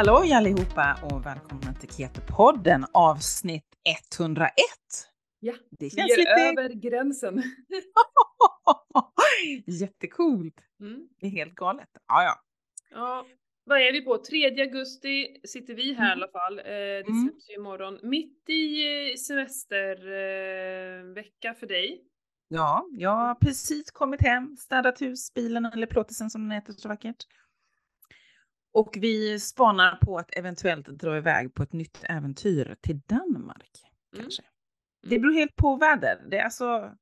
Halloj allihopa och välkomna till Keto-podden avsnitt 101. Ja, det känns vi är lite... över gränsen. Jättecoolt. Mm. Det är helt galet. Ja, ja. Ja, vad är vi på? 3 augusti sitter vi här mm. i alla fall. Eh, det mm. släpps ju imorgon. Mitt i eh, semestervecka eh, för dig. Ja, jag har precis kommit hem, städat hus, bilen eller plåtisen som den heter så vackert. Och vi spanar på att eventuellt dra iväg på ett nytt äventyr till Danmark. Mm. Kanske. Det beror helt på väder. Det är alltså,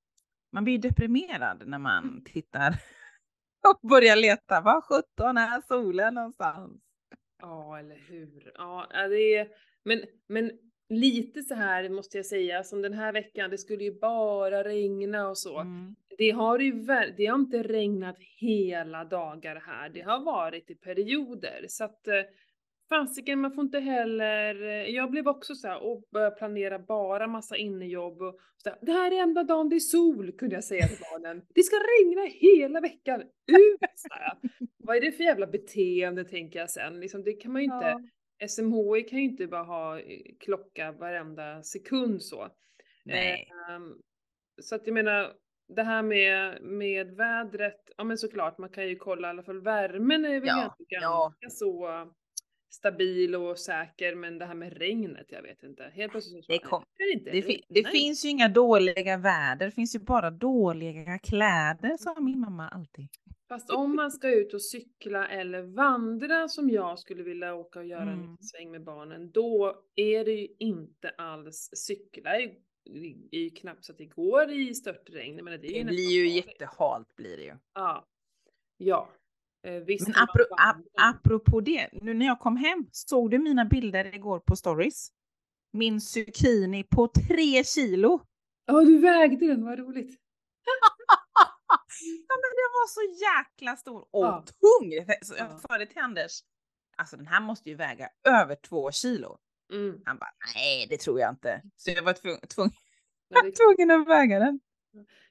man blir deprimerad när man mm. tittar och börjar leta. Var sjutton är solen någonstans? Ja, eller hur. Ja, det är, men, men lite så här måste jag säga, som den här veckan, det skulle ju bara regna och så. Mm. Det har ju det har inte regnat hela dagar här, det har varit i perioder. Så att eh, fasiken, man får inte heller, eh, jag blev också så här och började planera bara massa innejobb och så här, det här är enda dagen det är sol, kunde jag säga till barnen. Det ska regna hela veckan, ut! Vad är det för jävla beteende, tänker jag sen. Liksom, det kan man ju inte, ja. SMHI kan ju inte bara ha eh, klocka varenda sekund så. Nej. Eh, så att jag menar, det här med, med vädret, ja men såklart man kan ju kolla i alla fall värmen är väl ja, ganska, ja. så stabil och säker men det här med regnet, jag vet inte. Helt plötsligt så det, kom, det, inte, det, fi, det finns ju inga dåliga väder, det finns ju bara dåliga kläder sa min mamma alltid. Fast om man ska ut och cykla eller vandra som jag skulle vilja åka och göra mm. en liten sväng med barnen, då är det ju inte alls cykla är ju knappt så att det går i störtregn. Men det, det blir ju jättehalt blir det ju. Ja. Ja. Eh, visst, men apro ap apropå det, nu när jag kom hem, såg du mina bilder igår på stories? Min zucchini på tre kilo. Ja, du vägde den, vad roligt. ja, men den var så jäkla stor och ja. tung. Så jag sa det till Anders, alltså den här måste ju väga över två kilo. Mm. Han bara, nej det tror jag inte. Så jag var tvungen, tvungen, det... tvungen att väga den.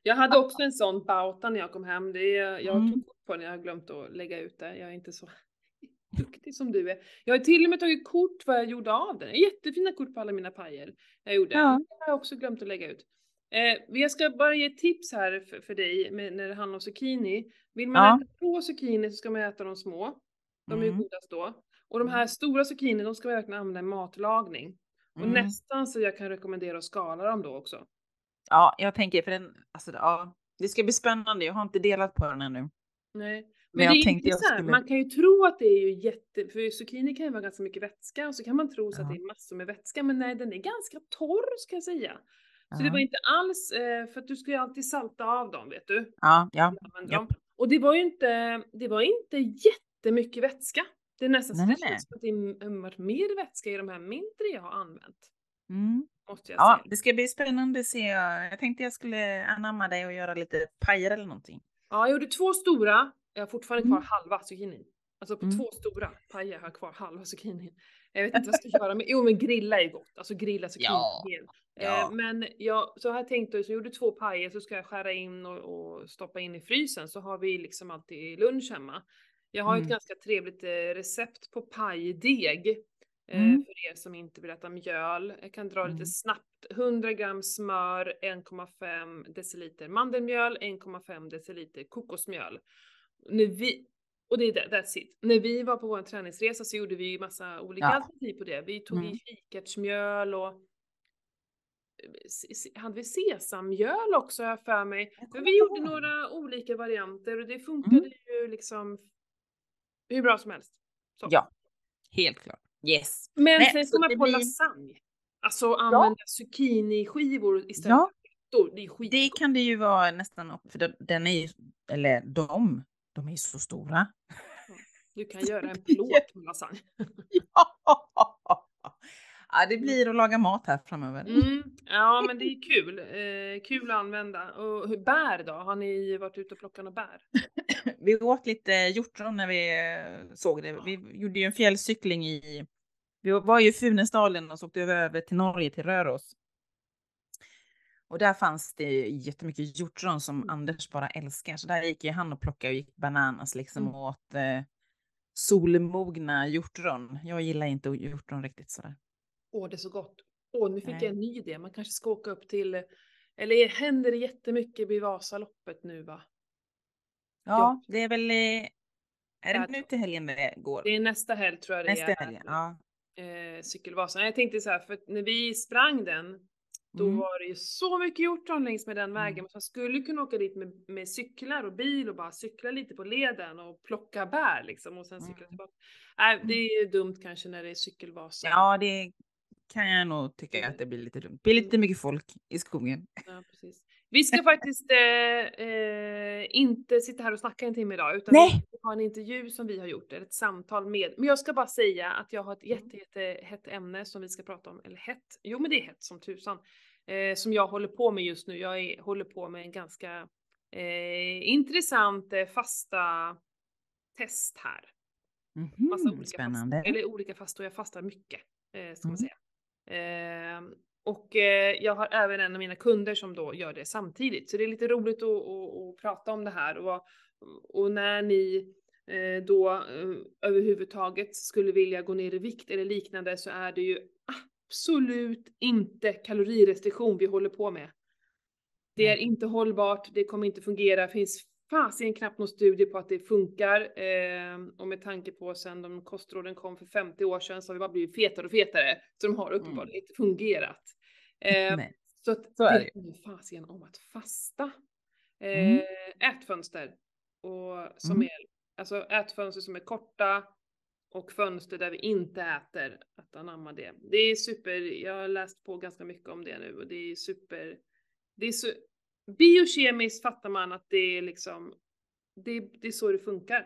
Jag hade också en sån bauta när jag kom hem. Det är, jag mm. tog kort på den, jag har glömt att lägga ut det. Jag är inte så duktig som du är. Jag har till och med tagit kort vad jag gjorde av den. Jättefina kort på alla mina pajer jag gjorde. Ja. Det har jag också glömt att lägga ut. Eh, jag ska bara ge ett tips här för, för dig med, när det handlar om zucchini. Vill man ja. äta två zucchini så ska man äta de små. De är ju mm. godast då. Och de här mm. stora zucchini, de ska man verkligen använda i matlagning. Och mm. nästan så jag kan rekommendera att skala dem då också. Ja, jag tänker för den, alltså ja, det ska bli spännande. Jag har inte delat på den ännu. Nej, men, men det är tänkte jag skulle... man kan ju tro att det är ju jätte, för zucchini kan ju vara ganska mycket vätska och så kan man tro ja. att det är massor med vätska, men nej, den är ganska torr ska jag säga. Så det var inte alls, eh, för att du ska ju alltid salta av dem, vet du. Ja, ja. ja. Och det var ju inte, det var inte jättemycket vätska. Det är nästan nej, så det känns som att det har varit mer vätska i de här mindre jag har använt. Mm. Måste jag ja, säga. det ska bli spännande att se. Jag tänkte jag skulle anamma dig och göra lite pajer eller någonting. Ja, jag gjorde två stora. Jag har fortfarande kvar mm. halva zucchini. Alltså på mm. två stora pajer har jag kvar halva zucchini. Jag vet inte vad jag ska göra, men jo men grilla är gott. Alltså grilla zucchini. Ja. Ja. Eh, men jag, så har jag tänkt då, så jag gjorde två pajer så ska jag skära in och, och, stoppa in i frysen så har vi liksom alltid lunch hemma. Jag har mm. ett ganska trevligt eh, recept på pajdeg. Eh, mm. För er som inte vill äta mjöl. Jag kan dra mm. lite snabbt. 100 gram smör, 1,5 deciliter mandelmjöl, 1,5 deciliter kokosmjöl. När vi, och det är that's it. När vi var på vår träningsresa så gjorde vi massa olika ja. alternativ på det. Vi tog mm. i kikärtsmjöl och hade vi sesammjöl också jag för mig. Men vi gjorde några olika varianter och det funkade mm. ju liksom hur bra som helst. Så. Ja, helt klart. Yes. Men Nej, sen ska man på blir... lasagne. Alltså använda ja. zucchiniskivor istället ja. för Det. Det kan det ju vara nästan, för den är ju, eller de, de är så stora. Du kan göra en plåt med lasagne. ja. Ja, det blir att laga mat här framöver. Mm, ja, men det är kul. Eh, kul att använda. Och bär då? Har ni varit ute och plockat några bär? vi åt lite hjortron när vi eh, såg det. Vi gjorde ju en fjällcykling i... Vi var ju i Funäsdalen och så åkte över till Norge, till Röros. Och där fanns det jättemycket hjortron som mm. Anders bara älskar. Så där gick ju han och plockade och gick bananas liksom mm. och åt eh, solmogna hjortron. Jag gillar inte hjortron riktigt sådär. Åh, det är så gott. Åh, nu fick Nej. jag en ny idé. Man kanske ska åka upp till, eller händer det jättemycket vid Vasaloppet nu va? Ja, det är väl, är det nu till helgen det går? Det är nästa helg tror jag det nästa är. Nästa helg, ja. Eh, cykelvasan. Jag tänkte så här, för när vi sprang den, då mm. var det ju så mycket hjortron längs med den vägen. Mm. Man skulle kunna åka dit med, med cyklar och bil och bara cykla lite på leden och plocka bär liksom och sen cykla mm. tillbaka. Äh, det är ju dumt kanske när det är cykelvasan. Ja, det kan jag nog tycka att det blir lite dumt. Det blir lite mm. mycket folk i skogen. Ja, precis. Vi ska faktiskt eh, eh, inte sitta här och snacka en timme idag utan Nej. vi har en intervju som vi har gjort, ett samtal med. Men jag ska bara säga att jag har ett mm. jätte, jätte hett ämne som vi ska prata om, eller hett, jo men det är hett som tusan, eh, som jag håller på med just nu. Jag är, håller på med en ganska eh, intressant eh, fasta test här. Mm -hmm, Massa olika spännande. Fast, eller olika fastor, jag fastar mycket eh, ska man mm. säga. Eh, och eh, jag har även en av mina kunder som då gör det samtidigt. Så det är lite roligt att, att, att prata om det här. Och, och när ni eh, då eh, överhuvudtaget skulle vilja gå ner i vikt eller liknande så är det ju absolut inte kalorirestriktion vi håller på med. Det är inte hållbart, det kommer inte fungera, det finns fasiken knappt någon studie på att det funkar. Eh, och med tanke på sen de kostråden kom för 50 år sedan så har vi bara blivit fetare och fetare. Så de har uppenbarligen mm. inte fungerat. Eh, så att så är det handlar fasiken om att fasta. Eh, mm. Ätfönster. Och som mm. är, alltså ätfönster som är korta och fönster där vi inte äter, att anamma det. Det är super, jag har läst på ganska mycket om det nu och det är super, det är så, biokemiskt fattar man att det är liksom, det, det är så det funkar.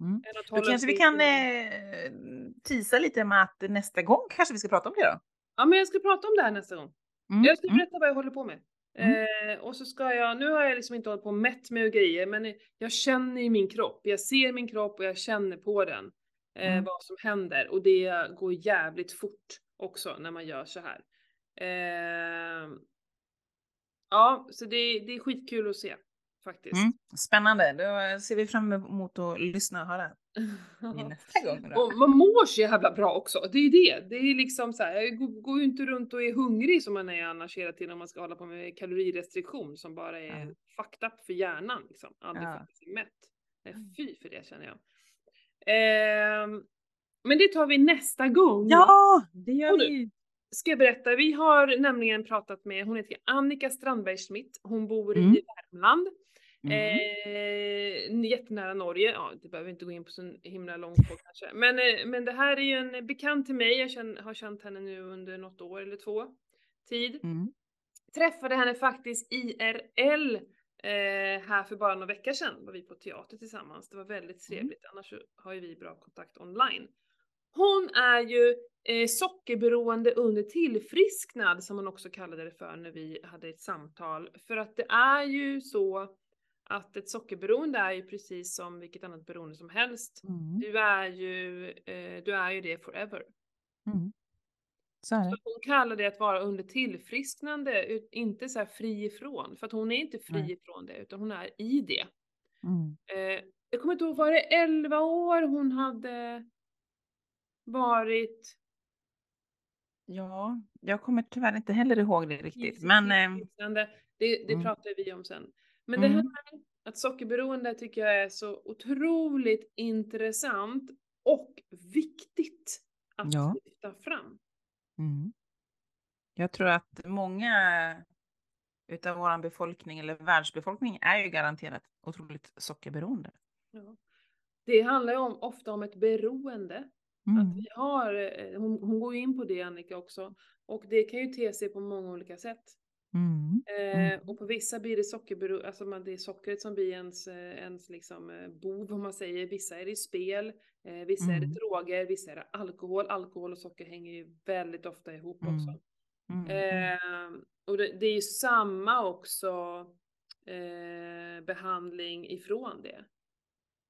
Mm. Då kanske vi kan eh, tisa lite med att nästa gång kanske vi ska prata om det då? Ja, men jag ska prata om det här nästa gång. Mm. Jag ska mm. berätta vad jag håller på med. Mm. Eh, och så ska jag, nu har jag liksom inte hållit på mätt med grejer, men jag känner i min kropp. Jag ser min kropp och jag känner på den eh, mm. vad som händer och det går jävligt fort också när man gör så här. Eh, ja, så det, det är skitkul att se faktiskt. Mm, spännande, då ser vi fram emot att lyssna och höra nästa gång. Då. Och man mår så jävla bra också, det är ju det. Det är liksom så här, jag går ju inte runt och är hungrig som man är annars hela tiden om man ska hålla på med kalorirestriktion som bara är ja. fucked up för hjärnan liksom. Aldrig ja. mätt. Nej, mm. fy för det känner jag. Eh, men det tar vi nästa gång. Ja, det gör vi ska jag berätta, vi har nämligen pratat med, hon heter Annika Strandberg Schmidt, hon bor mm. i Värmland. Mm. Eh, jättenära Norge, ja det behöver vi inte gå in på så himla långt på kanske. Men, eh, men det här är ju en bekant till mig, jag känner, har känt henne nu under något år eller två tid. Mm. Träffade henne faktiskt IRL eh, här för bara några veckor sedan var vi på teater tillsammans. Det var väldigt mm. trevligt, mm. annars har ju vi bra kontakt online. Hon är ju eh, sockerberoende under tillfrisknad som man också kallade det för när vi hade ett samtal. För att det är ju så att ett sockerberoende är ju precis som vilket annat beroende som helst. Mm. Du är ju, eh, du är ju det forever. Mm. Så, är det. så hon kallar det att vara under tillfrisknande, inte så fri ifrån. För att hon är inte fri Nej. ifrån det, utan hon är i det. Mm. Eh, jag kommer inte ihåg, var det 11 år hon hade varit? Ja, jag kommer tyvärr inte heller ihåg det riktigt. Men, eh, det, det mm. pratar vi om sen. Men mm. det här att sockerberoende tycker jag är så otroligt intressant och viktigt att ja. lyfta fram. Mm. Jag tror att många utav vår befolkning eller världsbefolkning är ju garanterat otroligt sockerberoende. Ja. Det handlar ju om, ofta om ett beroende. Mm. Att vi har, eh, hon, hon går ju in på det Annika också, och det kan ju te sig på många olika sätt. Mm. Eh, mm. och på vissa blir det sockerberoende, alltså man, det är sockret som blir ens, eh, ens liksom, eh, bov om man säger. Vissa är det spel, eh, vissa mm. är det mm. droger, vissa är det alkohol. Alkohol och socker hänger ju väldigt ofta ihop mm. också. Mm. Eh, och det, det, är ju samma också eh, behandling ifrån det.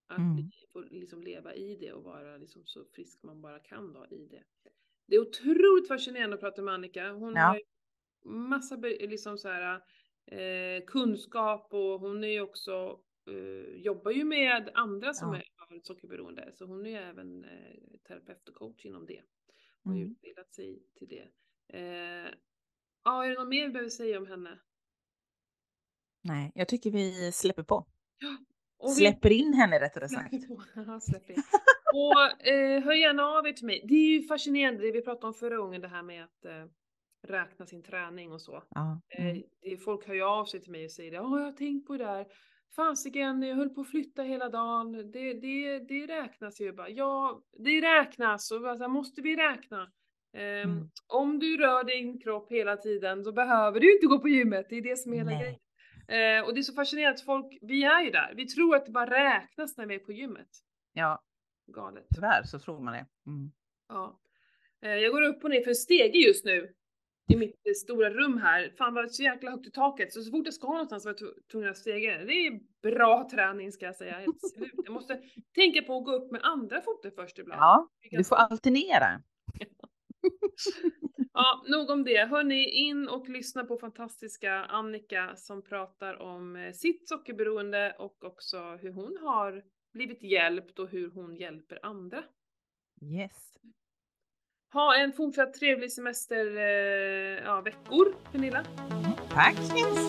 Att mm. får liksom leva i det och vara liksom så frisk man bara kan då i det. Det är otroligt fascinerande att prata med Annika. Hon ja. har massa liksom så här, eh, kunskap och hon är ju också, eh, jobbar ju med andra som ja. är har ett sockerberoende. Så hon är ju även eh, terapeut och coach inom det. Och har mm. utbildat sig till det. Eh, ja, är det något mer vi behöver säga om henne? Nej, jag tycker vi släpper på. Ja, släpper vi... in henne rättare sagt. Ja, släpper in. och eh, hör gärna av er till mig. Det är ju fascinerande det vi pratade om förra gången, det här med att eh, räkna sin träning och så. Ja. Mm. Eh, folk hör ju av sig till mig och säger ja, jag har tänkt på det där. Fasiken, jag höll på att flytta hela dagen. Det, det, det räknas ju bara. Ja, det räknas och alltså, måste vi räkna. Um, mm. Om du rör din kropp hela tiden så behöver du inte gå på gymmet. Det är det som är hela grejen. Uh, och det är så fascinerande, folk, vi är ju där. Vi tror att det bara räknas när vi är på gymmet. Ja. Galet. Tyvärr så tror man det. Mm. Ja. Uh, jag går upp och ner för en stege just nu i mitt stora rum här. Fan vad så jäkla högt i taket. Så, så fort jag ska någonstans var jag tvungen att stega. Det är bra träning ska jag säga. Jag måste tänka på att gå upp med andra foten först ibland. Ja, du får alternera. ja, nog om det. Hörni, in och lyssna på fantastiska Annika som pratar om eh, sitt sockerberoende och också hur hon har blivit hjälpt och hur hon hjälper andra. Yes. Ha en fortsatt trevlig semester, eh, ja, veckor, Pernilla. Mm, tack! Yes.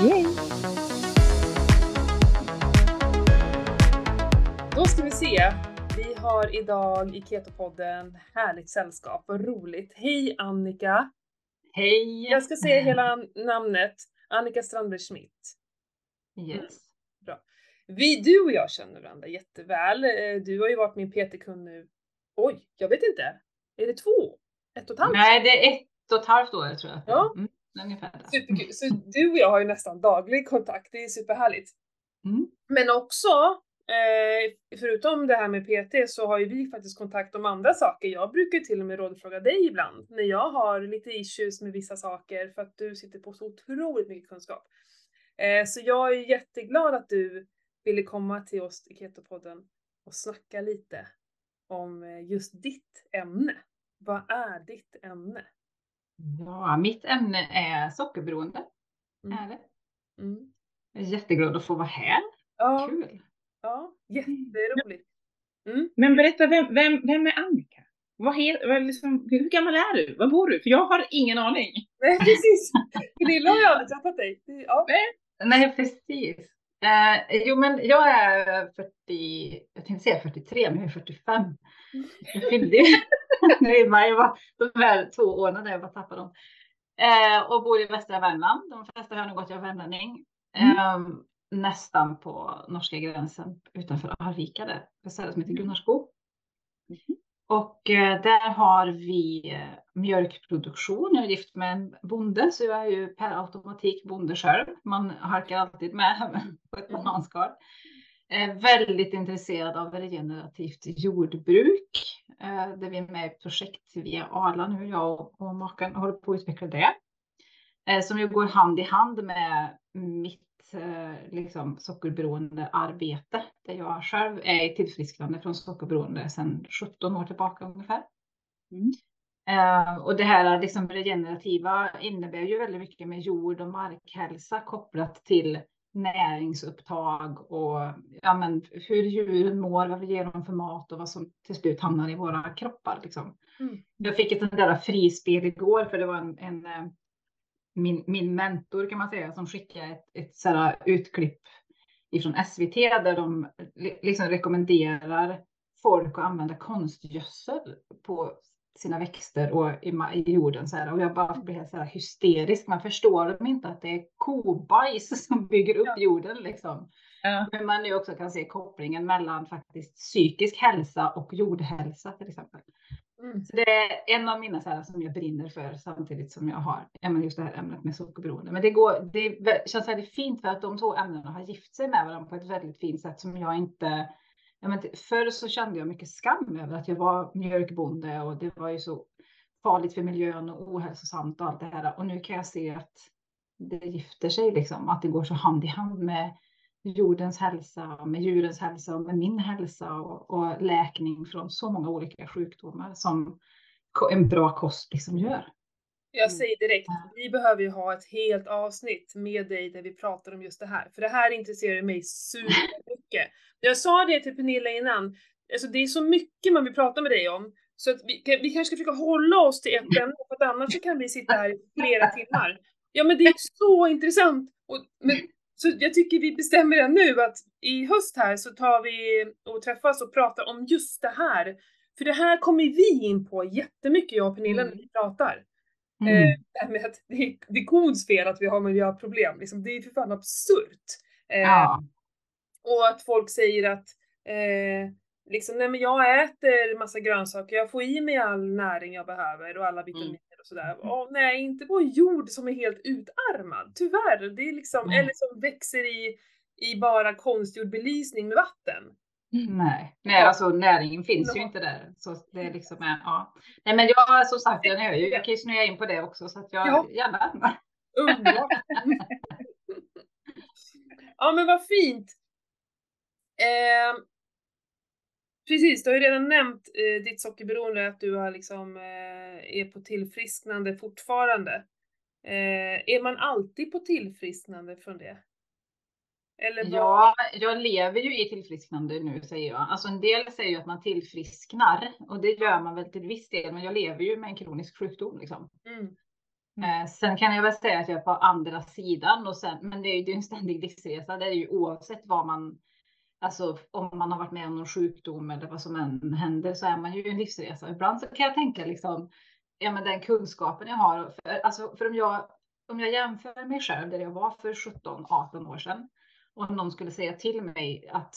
Yay. Då ska vi se. Vi har idag i Keto-podden härligt sällskap, vad roligt. Hej Annika! Hej! Jag ska säga hela namnet. Annika Strandberg Schmidt. Yes. Mm, bra. Vi, du och jag känner varandra jätteväl. Eh, du har ju varit min PT-kund nu Oj, jag vet inte. Är det två? Ett och ett halvt? Nej, det är ett och ett halvt år tror jag. Ja. Mm, ungefär. Superkul. Så du och jag har ju nästan daglig kontakt. Det är superhärligt. Mm. Men också, eh, förutom det här med PT så har ju vi faktiskt kontakt om andra saker. Jag brukar till och med rådfråga dig ibland när jag har lite issues med vissa saker för att du sitter på så otroligt mycket kunskap. Eh, så jag är jätteglad att du ville komma till oss i Keto-podden och snacka lite om eh, just ditt ämne. Vad är ditt ämne? Ja, mitt ämne är sockerberoende. Mm. Är det. Mm. Jag är jätteglad att få vara här. Ja. Kul! Ja, jätteroligt. Mm. Men berätta, vem, vem, vem är Annika? Vad heter, vad liksom, hur gammal är du? Var bor du? För jag har ingen aning. Nej, precis. Gunilla har ju aldrig träffat dig. Ja. Nej, precis. Eh, jo, men jag är 40, jag tänkte säga 43, men jag är 45. Jag fyllde ju i maj, de här två åren när jag bara tappade dem. Eh, och bor i västra Värmland. De flesta har nog gått jag värmlänning. Mm. Eh, nästan på norska gränsen utanför Arvika där, ett ställe som heter Gunnarsko. Mm. Och eh, där har vi eh, mjölkproduktion. Jag är gift med en bonde så jag är ju per automatik bonde själv. Man halkar alltid med på ett bananskal. Eh, väldigt intresserad av regenerativt jordbruk. Där vi är med i ett projekt via Arla nu, jag och maken håller på att utveckla det. Som ju går hand i hand med mitt Eh, liksom, sockerberoende arbete där jag själv är i tillfrisknande från sockerberoende sedan 17 år tillbaka ungefär. Mm. Uh, och det här liksom regenerativa innebär ju väldigt mycket med jord och markhälsa kopplat till näringsupptag och ja, men, hur djuren mår, vad vi ger dem för mat och vad som till slut hamnar i våra kroppar. Liksom. Mm. Jag fick ett sånt där frispel igår för det var en, en eh, min, min mentor kan man säga som skickade ett, ett sådär utklipp ifrån SVT där de liksom rekommenderar folk att använda konstgödsel på sina växter och i, i jorden. Så här. Och jag bara blir så här hysterisk. Man förstår de inte att det är kobajs som bygger upp jorden. Liksom. Ja. Men man nu också kan se kopplingen mellan faktiskt psykisk hälsa och jordhälsa till exempel. Mm. Så det är en av mina så som jag brinner för samtidigt som jag har just det här ämnet med sockerberoende. Men det, går, det känns väldigt fint för att de två ämnena har gift sig med varandra på ett väldigt fint sätt som jag inte Ja, men förr så kände jag mycket skam över att jag var mjölkbonde och det var ju så farligt för miljön och ohälsosamt och allt det här. Och nu kan jag se att det gifter sig liksom, att det går så hand i hand med jordens hälsa, med djurens hälsa och med min hälsa och, och läkning från så många olika sjukdomar som en bra kost liksom gör. Jag mm. säger direkt, vi behöver ju ha ett helt avsnitt med dig där vi pratar om just det här. För det här intresserar mig supermycket. Jag sa det till Pernilla innan, alltså det är så mycket man vill prata med dig om. Så att vi, vi kanske ska försöka hålla oss till ett ämne, för annars kan vi sitta här i flera timmar. Ja men det är så intressant! Och, men, så jag tycker vi bestämmer det nu att i höst här så tar vi och träffas och pratar om just det här. För det här kommer vi in på jättemycket jag och Pernilla när vi pratar. Mm. Eh, det här med att det är, det är kods fel att vi har miljöproblem, liksom, det är för fan absurt. Eh, ja. Och att folk säger att eh, liksom, nej men jag äter massa grönsaker, jag får i mig all näring jag behöver och alla vitaminer mm. Och sådär. Och, nej, inte på jord som är helt utarmad, tyvärr. Det är liksom, mm. eller som växer i, i bara konstgjord belysning med vatten. Nej, nej alltså näringen finns ju inte där. Så det är liksom, ja. Nej men jag som sagt, jag, hör ju, jag kan ju snöa in på det också så att jag ja. gärna. Underbart. ja men vad fint. Eh, precis, du har ju redan nämnt eh, ditt sockerberoende, att du har liksom, eh, är på tillfrisknande fortfarande. Eh, är man alltid på tillfrisknande från det? Eller Ja, jag lever ju i tillfrisknande nu säger jag. Alltså en del säger ju att man tillfrisknar och det gör man väl till viss del, men jag lever ju med en kronisk sjukdom liksom. Mm. Mm. sen kan jag väl säga att jag är på andra sidan och sen, men det är ju en ständig livsresa. Det är ju oavsett vad man, alltså om man har varit med om någon sjukdom eller vad som än händer så är man ju en livsresa. Ibland så kan jag tänka liksom, ja men den kunskapen jag har, för, alltså för om jag, om jag jämför mig själv där jag var för 17-18 år sedan och någon skulle säga till mig att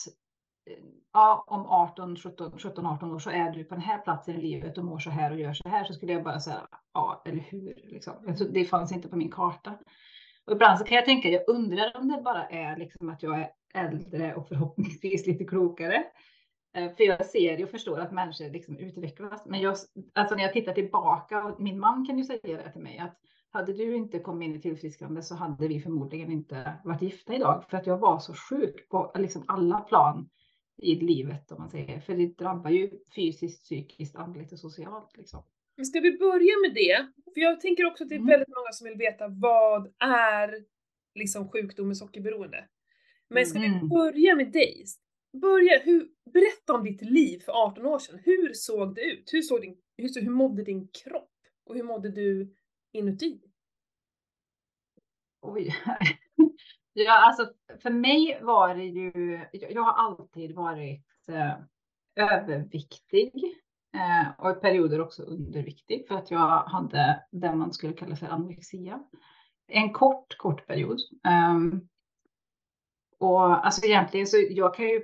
eh, ja, om 18, 17, 17, 18 år så är du på den här platsen i livet och mår så här och gör så här så skulle jag bara säga ja, eller hur? Liksom. Alltså, det fanns inte på min karta. Och ibland så kan jag tänka, jag undrar om det bara är liksom att jag är äldre och förhoppningsvis lite klokare. Eh, för jag ser och förstår att människor liksom utvecklas. Men jag, alltså när jag tittar tillbaka, och min man kan ju säga det till mig, att hade du inte kommit in i tillfrisknande så hade vi förmodligen inte varit gifta idag. För att jag var så sjuk på liksom alla plan i livet om man säger. För det drabbar ju fysiskt, psykiskt, andligt och socialt. Liksom. Men ska vi börja med det? För jag tänker också att det är mm. väldigt många som vill veta vad är liksom sjukdom med sockerberoende? Men ska mm. vi börja med dig? Börja, hur, berätta om ditt liv för 18 år sedan. Hur såg det ut? Hur, såg din, hur, hur mådde din kropp? Och hur mådde du inuti? Oj. ja, alltså för mig var det ju, jag har alltid varit eh, överviktig eh, och i perioder också underviktig för att jag hade det man skulle kalla för anorexia. En kort, kort period. Um, och alltså egentligen så jag kan ju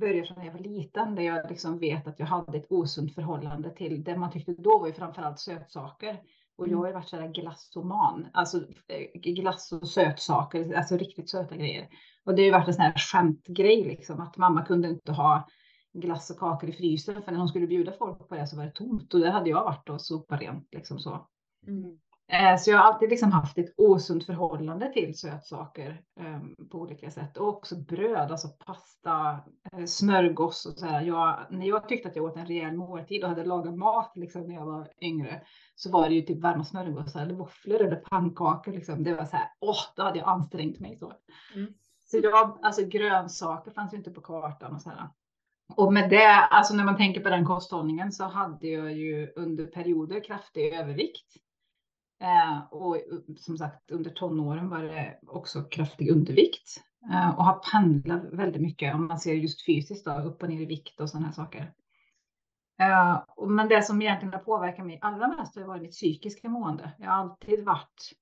börja från när jag var liten där jag liksom vet att jag hade ett osunt förhållande till det man tyckte då var ju framförallt sötsaker. Och jag har ju varit sådär glassoman, alltså eh, glass och sötsaker, alltså riktigt söta grejer. Och det har ju varit en sån här skämtgrej liksom, att mamma kunde inte ha glass och kakor i frysen, för när hon skulle bjuda folk på det så var det tomt och det hade jag varit och sopat rent liksom så. Mm. Eh, så jag har alltid liksom haft ett osunt förhållande till sötsaker um, på olika sätt. Och också bröd, alltså pasta, eh, smörgås och så här. Jag, när jag tyckte att jag åt en rejäl måltid och hade lagat mat liksom, när jag var yngre så var det ju typ varma smörgåsar eller våfflor eller pannkakor. Liksom. Det var så här, åh, då hade jag ansträngt mig så. Mm. Så jag, alltså grönsaker fanns ju inte på kartan och så här. Och med det, alltså när man tänker på den kosthållningen så hade jag ju under perioder kraftig övervikt. Eh, och som sagt under tonåren var det också kraftig undervikt. Eh, och har pendlat väldigt mycket om man ser just fysiskt då, upp och ner i vikt och sådana här saker. Uh, men det som egentligen har påverkat mig allra mest har varit mitt psykiska mående. Jag har alltid varit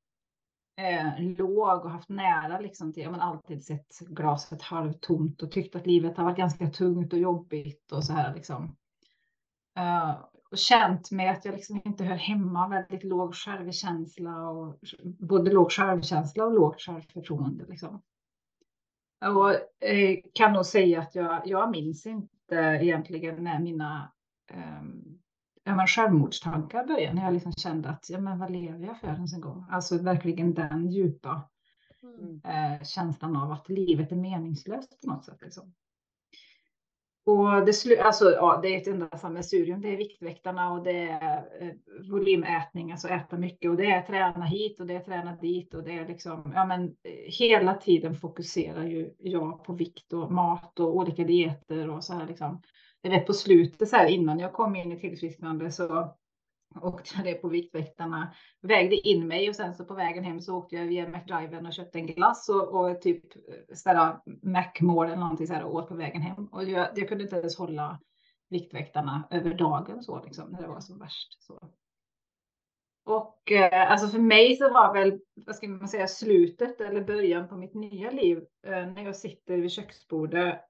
eh, låg och haft nära liksom till, jag har alltid sett glaset halvtomt och tyckt att livet har varit ganska tungt och jobbigt och så här liksom. Eh, och känt mig att jag liksom inte hör hemma, väldigt låg självkänsla och både låg självkänsla och lågt självförtroende liksom. Och eh, kan nog säga att jag, jag minns inte egentligen när mina ja, men självmordstankar började när jag liksom kände att ja, men vad lever jag för ens en gång? Alltså verkligen den djupa mm. eh, känslan av att livet är meningslöst på något sätt. Liksom och det, alltså, ja, det är ett enda sammelsurium. Det är Viktväktarna och det är eh, volymätning, alltså äta mycket och det är träna hit och det är träna dit och det är liksom, ja men eh, hela tiden fokuserar ju jag på vikt och mat och olika dieter och så här liksom. Jag på slutet så här innan jag kom in i tillfrisknande så åkte jag det på Viktväktarna, vägde in mig och sen så på vägen hem så åkte jag via McDriven och köpte en glass och, och typ ställa Macmål eller någonting så här och åt på vägen hem. Och jag, jag kunde inte ens hålla Viktväktarna över dagen så liksom när det var som värst. Så. Och eh, alltså för mig så var väl, vad ska man säga, slutet eller början på mitt nya liv eh, när jag sitter vid köksbordet.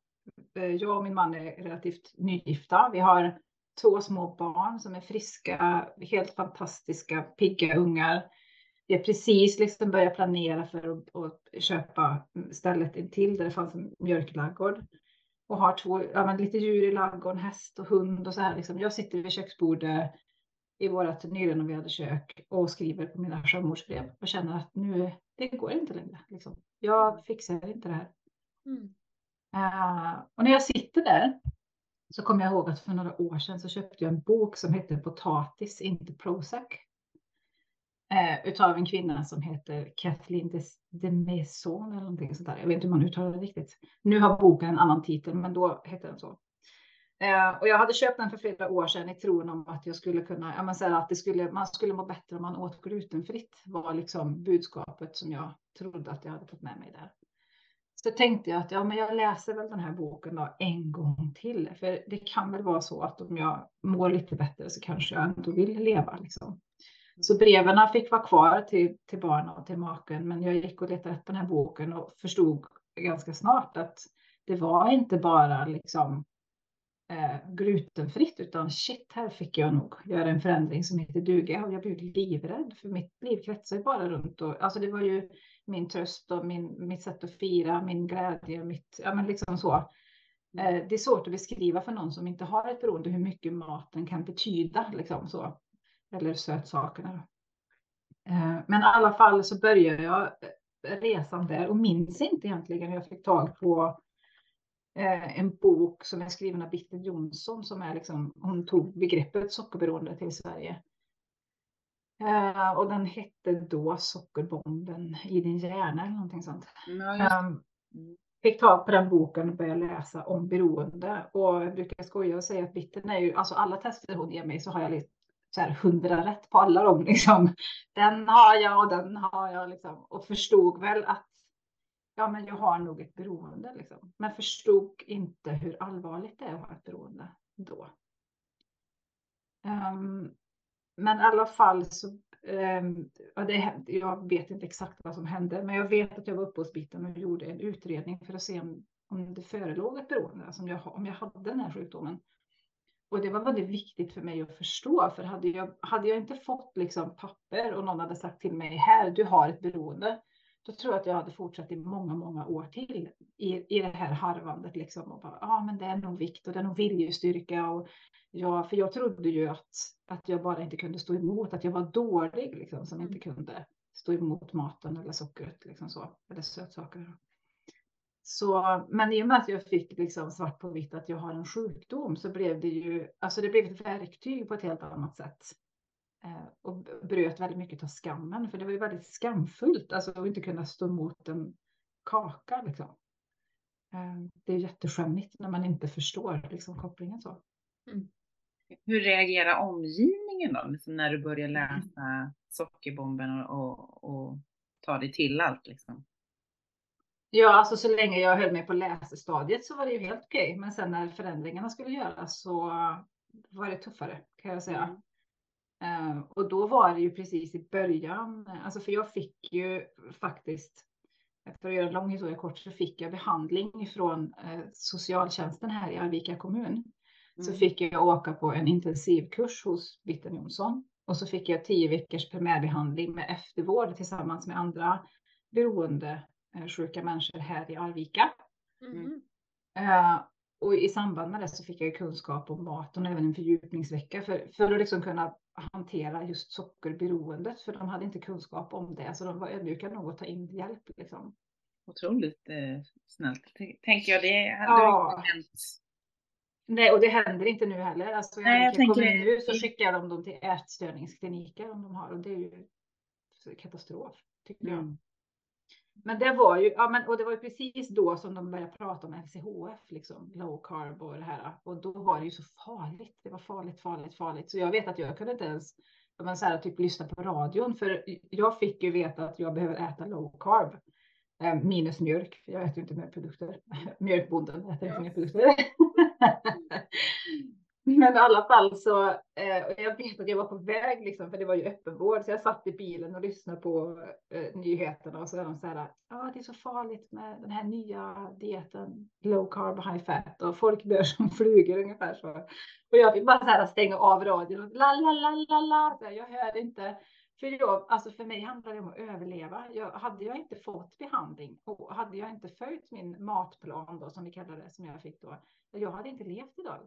Eh, jag och min man är relativt nygifta. Vi har två små barn som är friska, helt fantastiska, pigga ungar. Vi har precis liksom börjat planera för att, att köpa stället intill där det fanns en mjölklaggård. Och har två, ja, lite djur i ladugården, häst och hund och så här. Liksom. Jag sitter vid köksbordet i vårt nyrenoverade kök och skriver på mina självmordsbrev och känner att nu, det går inte längre. Liksom. Jag fixar inte det här. Mm. Uh, och när jag sitter där så kommer jag ihåg att för några år sedan så köpte jag en bok som hette Potatis, inte Prozac. Eh, utav en kvinna som heter Kathleen de, de Maison eller någonting sånt där. Jag vet inte hur man uttalar det riktigt. Nu har boken en annan titel, men då hette den så. Eh, och jag hade köpt den för flera år sedan i tron om att jag skulle kunna, ja men så att det skulle, man skulle må bättre om man åt glutenfritt var liksom budskapet som jag trodde att jag hade fått med mig där. Så tänkte jag att ja, men jag läser väl den här boken då en gång till. För det kan väl vara så att om jag mår lite bättre så kanske jag ändå vill leva. Liksom. Så breven fick vara kvar till, till barnen och till maken. Men jag gick och letade efter den här boken och förstod ganska snart att det var inte bara liksom eh, glutenfritt utan shit, här fick jag nog göra en förändring som heter duga. Och jag blev livrädd för mitt liv kretsar bara runt och alltså det var ju min tröst och min, mitt sätt att fira, min glädje, mitt, ja men liksom så. Eh, det är svårt att beskriva för någon som inte har ett beroende hur mycket maten kan betyda, liksom så. Eller sötsakerna. Eh, men i alla fall så började jag eh, resan där och minns inte egentligen hur jag fick tag på en bok som är skriven av Bitte Jonsson som är liksom, hon tog begreppet sockerberoende till Sverige. Uh, och den hette då Sockerbomben i din hjärna eller någonting sånt. Ja, um, fick tag på den boken och började läsa om beroende. Och jag brukar skoja och säga att bitten är ju, alltså alla tester hon ger mig så har jag lite så här hundra rätt på alla dem liksom. Den har jag och den har jag liksom. Och förstod väl att ja, men jag har nog ett beroende liksom. Men förstod inte hur allvarligt det är att ha ett beroende då. Um, men i alla fall så, eh, det, jag vet inte exakt vad som hände, men jag vet att jag var uppe hos biten och gjorde en utredning för att se om, om det förelåg ett beroende, alltså om jag, om jag hade den här sjukdomen. Och det var väldigt viktigt för mig att förstå, för hade jag, hade jag inte fått liksom papper och någon hade sagt till mig här, du har ett beroende, då tror jag att jag hade fortsatt i många, många år till i, i det här harvandet liksom och bara, ja, ah, men det är nog vikt och det är nog viljestyrka och ja, för jag trodde ju att, att jag bara inte kunde stå emot, att jag var dålig liksom som inte kunde stå emot maten eller sockret liksom så, eller sötsaker. Så, men i och med att jag fick liksom svart på vitt att jag har en sjukdom så blev det ju, alltså det blev ett verktyg på ett helt annat sätt. Eh, och bröt väldigt mycket av skammen, för det var ju väldigt skamfullt alltså, att inte kunna stå emot en kaka. Liksom. Eh, det är jätteskämmigt när man inte förstår liksom, kopplingen så. Mm. Hur reagerar omgivningen då, liksom när du börjar mm. läsa sockerbomben och, och, och ta dig till allt? Liksom? Ja, alltså så länge jag höll mig på läsestadiet så var det ju helt okej. Men sen när förändringarna skulle göras så var det tuffare kan jag säga. Uh, och då var det ju precis i början, alltså för jag fick ju faktiskt, för att göra en lång historia kort, så fick jag behandling från uh, socialtjänsten här i Arvika kommun. Mm. Så fick jag åka på en intensivkurs hos Bitten Jonsson och så fick jag tio veckors primärbehandling med eftervård tillsammans med andra beroende uh, sjuka människor här i Arvika. Mm. Och i samband med det så fick jag kunskap om maten och även en fördjupningsvecka för, för att liksom kunna hantera just sockerberoendet, för de hade inte kunskap om det, så de var ödmjuka nog att ta in hjälp. Liksom. Otroligt eh, snällt, tänker jag. Det hade ja. inte hänt Nej, och det händer inte nu heller. Alltså, Nej, jag tänker kommer nu så skickar de dem till ätstörningskliniker om de har och det är ju katastrof tycker jag. Men det var ju, ja men och det var ju precis då som de började prata om LCHF, liksom low carb och det här. Och då var det ju så farligt. Det var farligt, farligt, farligt. Så jag vet att jag kunde inte ens, man så här, typ lyssna på radion, för jag fick ju veta att jag behöver äta low carb. Eh, minus mjölk, jag äter inte mer produkter. Mjölkbonden äter inte mer produkter. Men i alla fall så, eh, jag vet att jag var på väg liksom, för det var ju öppenvård, så jag satt i bilen och lyssnade på eh, nyheterna och så är de så här, ja ah, det är så farligt med den här nya dieten, low carb, high fat och folk dör som flugor ungefär så. Och jag fick bara så här stänga av radion och la la la la la, jag hörde inte. För, jag, alltså för mig handlar det om att överleva. Jag, hade jag inte fått behandling och hade jag inte följt min matplan då, som vi kallar det, som jag fick då, jag hade inte levt idag.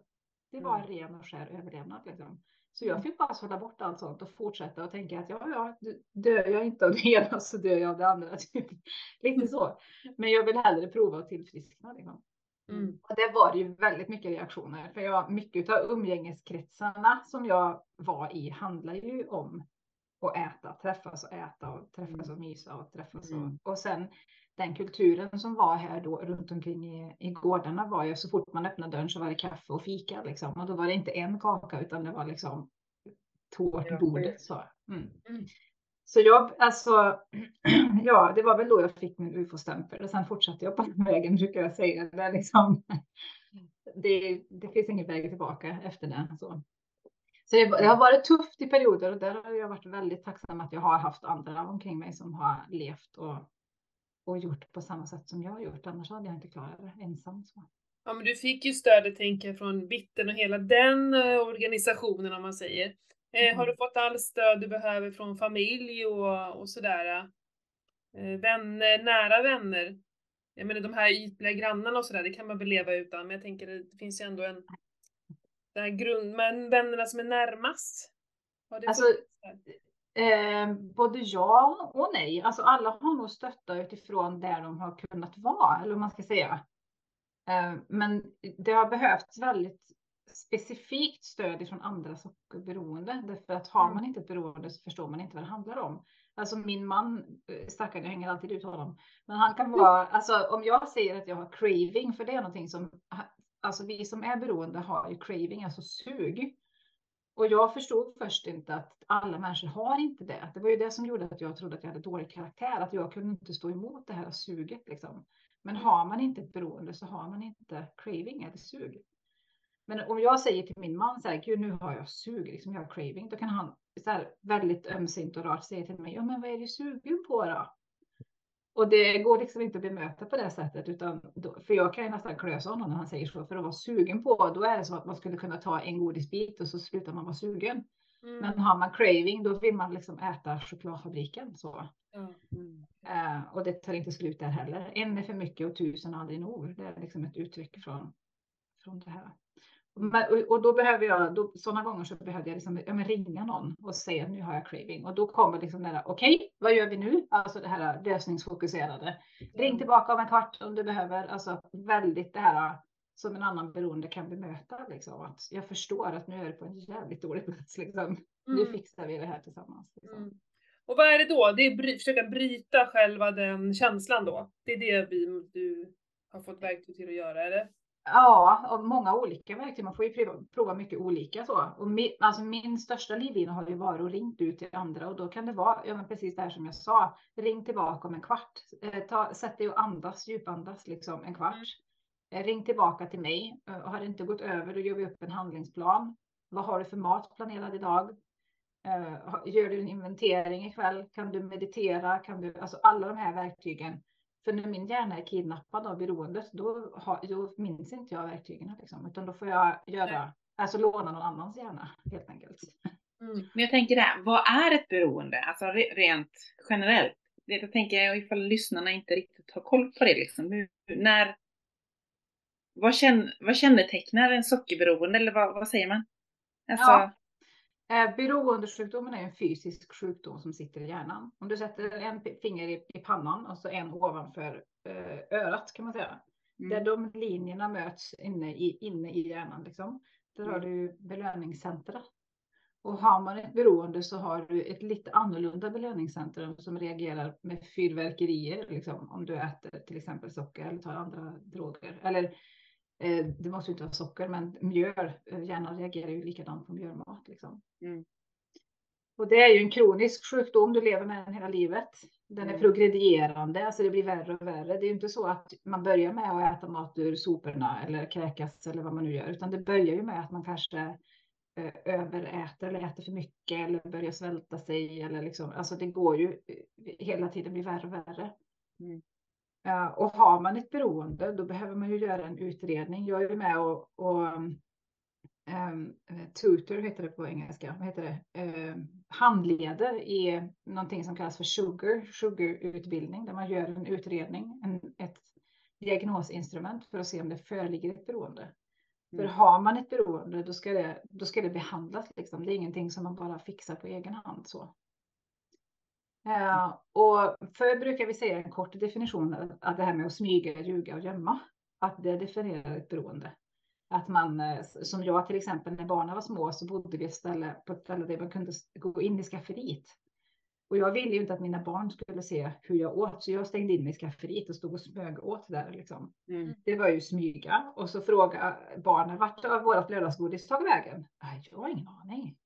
Det var en mm. ren och skär överlevnad. Liksom. Så jag fick bara sålla bort allt sånt och fortsätta och tänka att ja, ja, dör jag inte av det ena så dör jag av det andra. Typ. Lite så. Men jag vill hellre prova att tillfriskna. Liksom. Mm. Och det var ju väldigt mycket reaktioner. För jag, mycket av umgängeskretsarna som jag var i handlar ju om att äta, träffas och äta och träffas mm. och mysa och träffas. Mm. Och, och sen den kulturen som var här då runt omkring i, i gårdarna var ju så fort man öppnade dörren så var det kaffe och fika liksom. Och då var det inte en kaka utan det var liksom tårtbordet. Så. Mm. Mm. så jag, alltså, ja, det var väl då jag fick min ufo-stämpel och sen fortsatte jag på den vägen brukar jag säga. Det, liksom, det, det finns ingen väg tillbaka efter det. Så. Så det, det, har varit tufft i perioder och där har jag varit väldigt tacksam att jag har haft andra omkring mig som har levt och och gjort på samma sätt som jag har gjort. Annars hade jag inte klarat det ensam. Så. Ja, men du fick ju stödet, tänker jag, från Bitten och hela den eh, organisationen, om man säger. Mm. Har du fått all stöd du behöver från familj och, och sådär? Eh, vänner, nära vänner? Jag menar de här ytliga grannarna och sådär, det kan man väl leva utan, men jag tänker det finns ju ändå en den här grund, men vännerna som är närmast? alltså, Eh, både ja och nej. Alltså alla har nog stöttat utifrån där de har kunnat vara, eller vad man ska säga. Eh, men det har behövts väldigt specifikt stöd från andra sockerberoende. Därför att har mm. man inte ett beroende så förstår man inte vad det handlar om. Alltså min man, eh, stackarn, jag hänger alltid ut honom. Men han kan vara, alltså om jag säger att jag har craving, för det är någonting som, alltså vi som är beroende har ju craving, alltså sug. Och jag förstod först inte att alla människor har inte det. Det var ju det som gjorde att jag trodde att jag hade dålig karaktär, att jag kunde inte stå emot det här suget. Liksom. Men har man inte ett beroende så har man inte craving eller sug. Men om jag säger till min man så här, gud nu har jag sug, liksom jag har craving, då kan han så här, väldigt ömsint och rart säga till mig, ja men vad är du sugen på då? Och det går liksom inte att bemöta på det sättet, utan då, för jag kan ju nästan klösa honom när han säger så, för att vara sugen på, då är det som att man skulle kunna ta en godisbit och så slutar man vara sugen. Mm. Men har man craving, då vill man liksom äta chokladfabriken så. Mm. Uh, och det tar inte slut där heller. En är för mycket och tusen aldrig nog. Det är liksom ett uttryck från, från det här. Och då behöver jag, då, sådana gånger så behövde jag liksom, ja, ringa någon och säga nu har jag craving och då kommer liksom det där, okej, okay, vad gör vi nu? Alltså det här lösningsfokuserade. Ring tillbaka om en kvart om du behöver, alltså väldigt det här som en annan beroende kan bemöta liksom. Att jag förstår att nu är det på en jävligt dålig plats liksom. Mm. Nu fixar vi det här tillsammans. Liksom. Mm. Och vad är det då? Det är bry försöka bryta själva den känslan då? Det är det vi, du har fått verktyg till att göra, eller? Ja, och många olika verktyg. Man får ju prova, prova mycket olika så. Och min, alltså min största livlina har ju varit att ringt ut till andra och då kan det vara ja, men precis det här som jag sa. Ring tillbaka om en kvart. Eh, ta, sätt dig och andas, djupandas liksom en kvart. Mm. Eh, ring tillbaka till mig. Eh, och har det inte gått över, då gör vi upp en handlingsplan. Vad har du för mat planerad idag? Eh, gör du en inventering ikväll? Kan du meditera? Kan du, alltså alla de här verktygen för när min hjärna är kidnappad av beroendet, då, har, då minns inte jag verktygen. Liksom, utan då får jag göra, alltså låna någon annans hjärna helt enkelt. Mm. Men jag tänker det här, vad är ett beroende? Alltså rent generellt. Jag tänker ifall lyssnarna inte riktigt har koll på det liksom. När, vad, känn, vad kännetecknar en sockerberoende eller vad, vad säger man? Alltså, ja. Eh, beroendesjukdomen är en fysisk sjukdom som sitter i hjärnan. Om du sätter en finger i, i pannan och så en ovanför eh, örat kan man säga. Mm. Där de linjerna möts inne i, inne i hjärnan. Liksom. Där har mm. du belöningscentra. Och har man ett beroende så har du ett lite annorlunda belöningscentrum som reagerar med fyrverkerier. Liksom, om du äter till exempel socker eller tar andra droger. Eller det måste inte vara socker, men mjöl. Eh, hjärnan reagerar ju likadant på mjölmat. Liksom. Mm. Och det är ju en kronisk sjukdom, du lever med den hela livet. Den är mm. progredierande, alltså det blir värre och värre. Det är inte så att man börjar med att äta mat ur soporna eller kräkas eller vad man nu gör, utan det börjar ju med att man kanske eh, överäter eller äter för mycket eller börjar svälta sig eller liksom, alltså det går ju eh, hela tiden blir värre och värre. Mm. Och har man ett beroende, då behöver man ju göra en utredning. Jag är med och, och um, tutor heter det på engelska, vad heter det? Uh, handleder i någonting som kallas för sugar, sugarutbildning, där man gör en utredning, en, ett diagnosinstrument för att se om det föreligger ett beroende. Mm. För har man ett beroende, då ska det, då ska det behandlas. Liksom. Det är ingenting som man bara fixar på egen hand. Så. Uh, och för brukar vi säga en kort definition av det här med att smyga, ljuga och gömma. Att det definierar ett beroende. Att man, eh, som jag till exempel, när barnen var små så bodde vi ställe, på ett ställe där man kunde gå in i skafferiet. Och jag ville ju inte att mina barn skulle se hur jag åt, så jag stängde in mig i skafferiet och stod och smög åt där. Liksom. Mm. Det var ju smyga. Och så frågade barnen, vart har vårt lördagsgodis tagit vägen? Jag har ingen aning.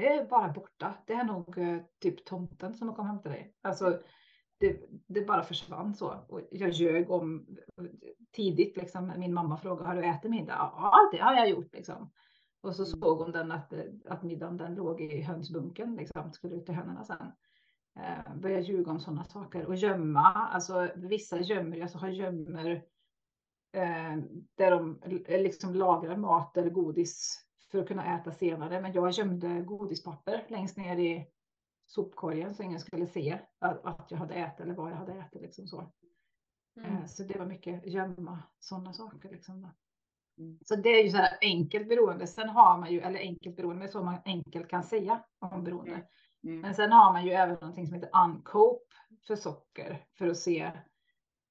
Det är bara borta. Det är nog uh, typ tomten som har kommit hem till dig. Alltså, det, det, bara försvann så. Och jag ljög om tidigt, liksom, min mamma frågade, har du ätit middag? Ja, det har jag gjort. Liksom. Och så mm. såg hon den att, att middagen den låg i hönsbunken, liksom, skulle ut till hönorna sen. Eh, började ljuga om sådana saker och gömma, alltså vissa gömmer, alltså har gömmer eh, där de liksom lagrar mat eller godis för att kunna äta senare. Men jag gömde godispapper längst ner i sopkorgen så ingen skulle se att jag hade ätit eller vad jag hade ätit. Liksom så. Mm. Eh, så det var mycket gömma sådana saker. Liksom. Mm. Så det är ju så här enkelt beroende. Sen har man ju, eller enkelt beroende, så man enkelt kan säga om beroende. Mm. mm. Men sen har man ju även någonting som heter uncope för socker för att se,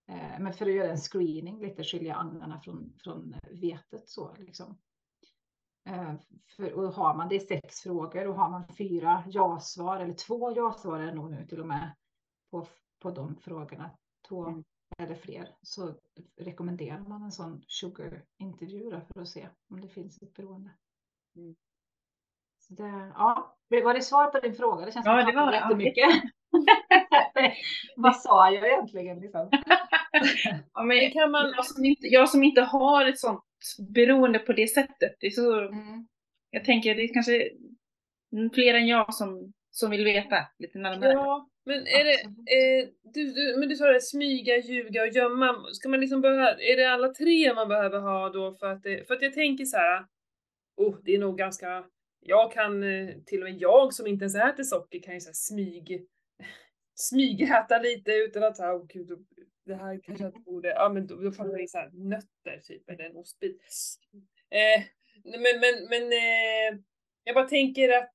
eh, men för att göra en screening, lite skilja agnarna från, från vetet så liksom. Eh, för, och har man det är sex frågor och har man fyra ja-svar eller två ja-svar är det nog nu till och med på, på de frågorna, två mm. eller fler, så rekommenderar man en sån sugar-intervju för att se om det finns ett beroende. Mm. Så det, ja, var det svar på din fråga? Det känns ja, som det var jättemycket. Vad sa jag egentligen? Liksom? ja, men kan man... jag, som inte, jag som inte har ett sånt beroende på det sättet. Det är så, mm. Jag tänker det är kanske fler än jag som, som vill veta lite närmare. Ja, men är det, eh, du, du, men du sa det, smyga, ljuga och gömma. Ska man liksom behöva, är det alla tre man behöver ha då för att det, för att jag tänker så här. Oh, det är nog ganska, jag kan, eh, till och med jag som inte ens äter socker kan ju så smyg, smygäta lite utan att, oh, gud, det här kanske jag inte borde, ja men då, då får man i så här nötter typ eller en ostbit. Eh, men men, men eh, jag bara tänker att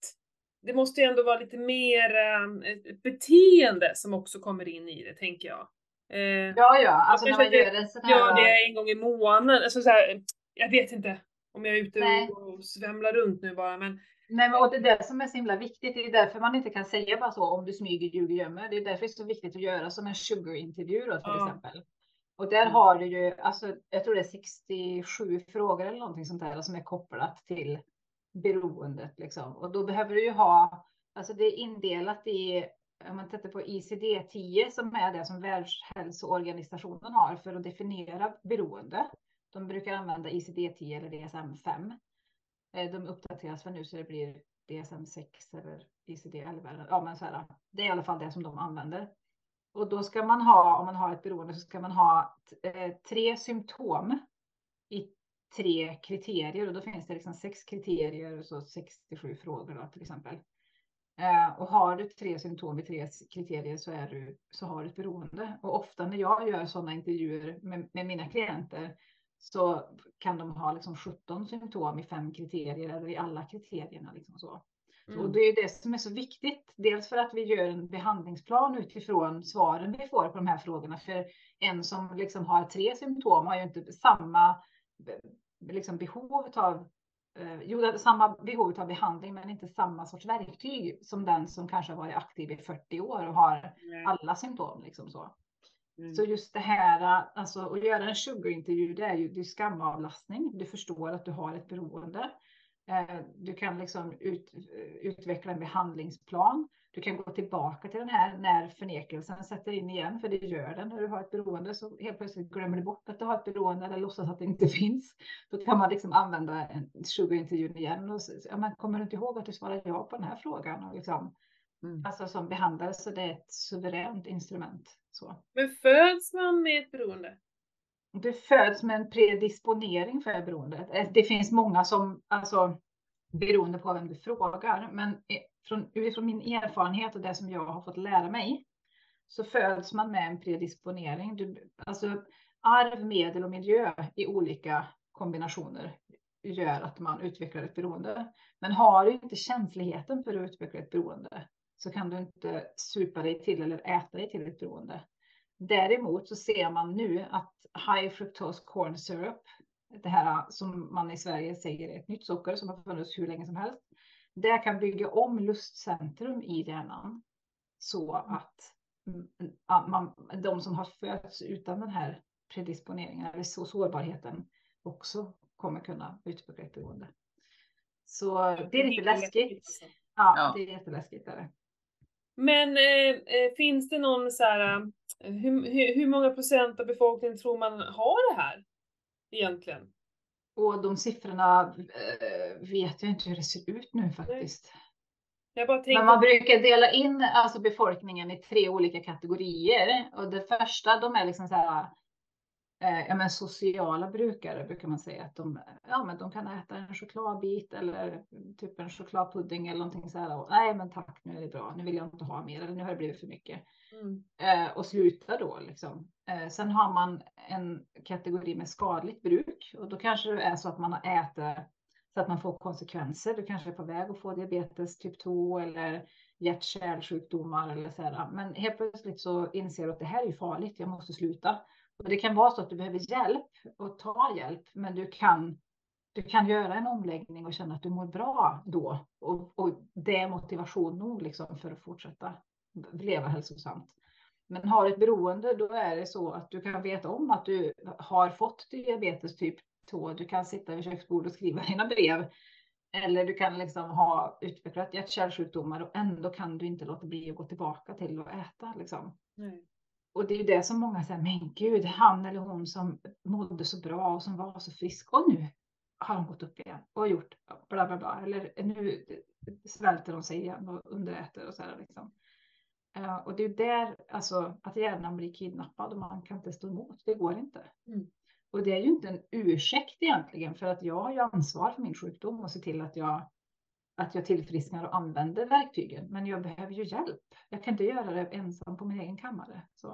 det måste ju ändå vara lite mer eh, ett beteende som också kommer in i det tänker jag. Eh, ja, ja, alltså när man gör en sån här... Gör det en gång i månaden, alltså så här, jag vet inte om jag är ute Nej. och svämlar runt nu bara men Nej, men och det är det som är så himla viktigt. Det är därför man inte kan säga bara så om du smyger, ljuger, gömmer. Det är därför det är så viktigt att göra som en sugar-intervju då till ja. exempel. Och där mm. har du ju, alltså, jag tror det är 67 frågor eller någonting sånt där som är kopplat till beroendet liksom. Och då behöver du ju ha, alltså det är indelat i, om man tittar på ICD-10 som är det som Världshälsoorganisationen har för att definiera beroende. De brukar använda ICD-10 eller DSM-5. Eh, de uppdateras för nu så det blir DSM 6 eller ICD 11. Eller, ja, men så här, det är i alla fall det som de använder. Och då ska man ha, om man har ett beroende, så ska man ha eh, tre symptom i tre kriterier. Och då finns det liksom sex kriterier och så 67 frågor då, till exempel. Eh, och har du tre symptom i tre kriterier så, är du, så har du ett beroende. Och ofta när jag gör sådana intervjuer med, med mina klienter så kan de ha liksom 17 symptom i fem kriterier eller i alla kriterierna. Liksom så. Mm. Och det är det som är så viktigt. Dels för att vi gör en behandlingsplan utifrån svaren vi får på de här frågorna. För en som liksom har tre symptom har ju inte samma liksom behov av eh, Jo, samma behov av behandling, men inte samma sorts verktyg som den som kanske har varit aktiv i 40 år och har alla symptom. Liksom så. Mm. Så just det här, alltså att göra en sugarintervju, det är ju det är skamavlastning. Du förstår att du har ett beroende. Eh, du kan liksom ut, utveckla en behandlingsplan. Du kan gå tillbaka till den här när förnekelsen sätter in igen, för det gör den när du har ett beroende. Så helt plötsligt glömmer du bort att du har ett beroende eller låtsas att det inte finns. Då kan man liksom använda en sugarintervjun igen och ja, men kommer du inte ihåg att du svarade ja på den här frågan? Och liksom, mm. Alltså som behandlare så det är ett suveränt instrument. Så. Men föds man med ett beroende? Du föds med en predisponering för beroendet. Eh, det finns många som, alltså beroende på vem du frågar, men från, utifrån min erfarenhet och det som jag har fått lära mig så föds man med en predisponering. Du, alltså arv, medel och miljö i olika kombinationer gör att man utvecklar ett beroende. Men har du inte känsligheten för att utveckla ett beroende så kan du inte supa dig till eller äta dig till ett beroende. Däremot så ser man nu att high fructose corn syrup, det här som man i Sverige säger är ett nytt socker som har funnits hur länge som helst, det kan bygga om lustcentrum i hjärnan så att man, de som har fötts utan den här predisponeringen eller så sårbarheten också kommer kunna utveckla ett beroende. Så det är lite läskigt. Ja, det är jätteläskigt. Är det. Men eh, eh, finns det någon så här, eh, hur, hur, hur, många procent av befolkningen tror man har det här egentligen? Och de siffrorna eh, vet jag inte hur det ser ut nu faktiskt. Men man brukar dela in alltså befolkningen i tre olika kategorier och det första de är liksom så här eh, ja, men sociala brukare brukar man säga att de, ja, men de kan äta en chokladbit eller typ en chokladpudding eller någonting så här. Och, Nej, men tack, nu är det bra. Nu vill jag inte ha mer eller nu har det blivit för mycket. Mm. Eh, och sluta då liksom. Eh, sen har man en kategori med skadligt bruk och då kanske det är så att man har ätit så att man får konsekvenser. Du kanske är på väg att få diabetes typ 2 eller hjärt-kärlsjukdomar eller så här. Men helt plötsligt så inser du att det här är farligt. Jag måste sluta. Och det kan vara så att du behöver hjälp och ta hjälp, men du kan, du kan göra en omläggning och känna att du mår bra då. Och, och det är motivation nog liksom för att fortsätta leva hälsosamt. Men har ett beroende, då är det så att du kan veta om att du har fått diabetes typ 2. Du kan sitta vid köksbordet och skriva dina brev. Eller du kan liksom ha utvecklat hjärt-kärlsjukdomar och ändå kan du inte låta bli att gå tillbaka till att äta. Liksom. Nej och det är ju det som många säger, men gud, han eller hon som mådde så bra och som var så frisk och nu har de gått upp igen och gjort bla bla bla. Eller nu svälter de sig igen och underäter och så här liksom. Uh, och det är där, alltså att hjärnan blir kidnappad och man kan inte stå emot. Det går inte. Mm. Och det är ju inte en ursäkt egentligen för att jag har ju ansvar för min sjukdom och se till att jag att jag tillfrisknar och använder verktygen. Men jag behöver ju hjälp. Jag kan inte göra det ensam på min egen kammare. Så,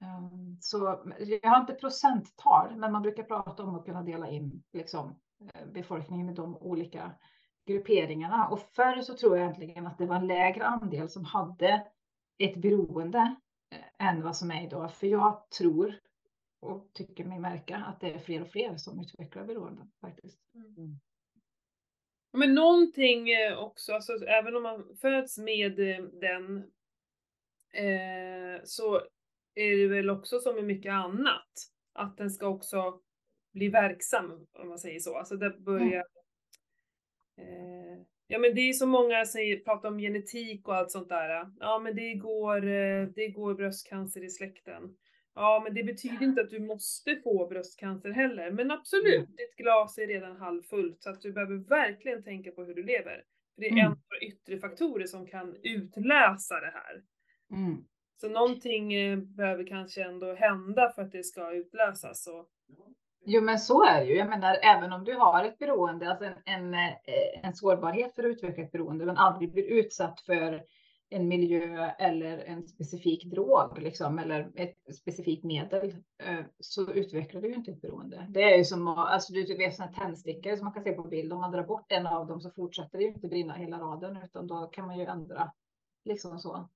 um, så jag har inte procenttal, men man brukar prata om att kunna dela in liksom, eh, befolkningen i de olika grupperingarna. Och förr så tror jag egentligen att det var en lägre andel som hade ett beroende eh, än vad som är idag. För jag tror och tycker mig märka att det är fler och fler som utvecklar beroende faktiskt. Mm. Men någonting eh, också, alltså, även om man föds med eh, den eh, så är det väl också som med mycket annat, att den ska också bli verksam, om man säger så. Alltså det börjar... Mm. Eh, ja men det är så många säger, pratar om genetik och allt sånt där. Ja men det går, eh, det går bröstcancer i släkten. Ja, men det betyder inte att du måste få bröstcancer heller. Men absolut, mm. ditt glas är redan halvfullt så att du behöver verkligen tänka på hur du lever. För det är mm. en av yttre faktorer som kan utläsa det här. Mm. Så någonting eh, behöver kanske ändå hända för att det ska utlösas. Och... Jo, men så är det ju. Jag menar, även om du har ett beroende, alltså en, en, eh, en sårbarhet för att utveckla ett beroende, men aldrig blir utsatt för en miljö eller en specifik drog liksom, eller ett specifikt medel eh, så utvecklar du ju inte ett beroende. Det är ju som alltså du vet sådana tändstickor som man kan se på bild. Om man drar bort en av dem så fortsätter det ju inte brinna hela raden utan då kan man ju ändra liksom så.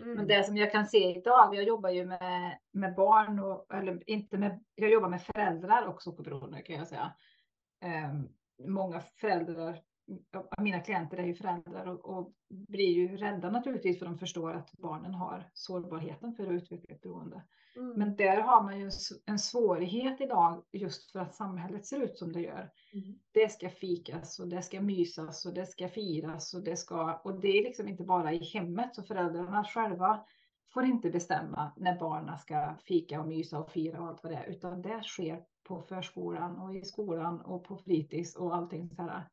Mm. Men det som jag kan se idag, jag jobbar ju med, med barn och eller inte med, jag jobbar med föräldrar och sockerberoende kan jag säga. Um, många föräldrar mina klienter är ju föräldrar och, och, blir ju rädda naturligtvis för de förstår att barnen har sårbarheten för att utveckla ett beroende. Mm. Men där har man ju en svårighet idag just för att samhället ser ut som det gör. Mm. Det ska fikas och det ska mysas och det ska firas och det ska och det är liksom inte bara i hemmet så föräldrarna själva får inte bestämma när barnen ska fika och mysa och fira och allt vad det är utan det sker på förskolan och i skolan och på fritids och allting så här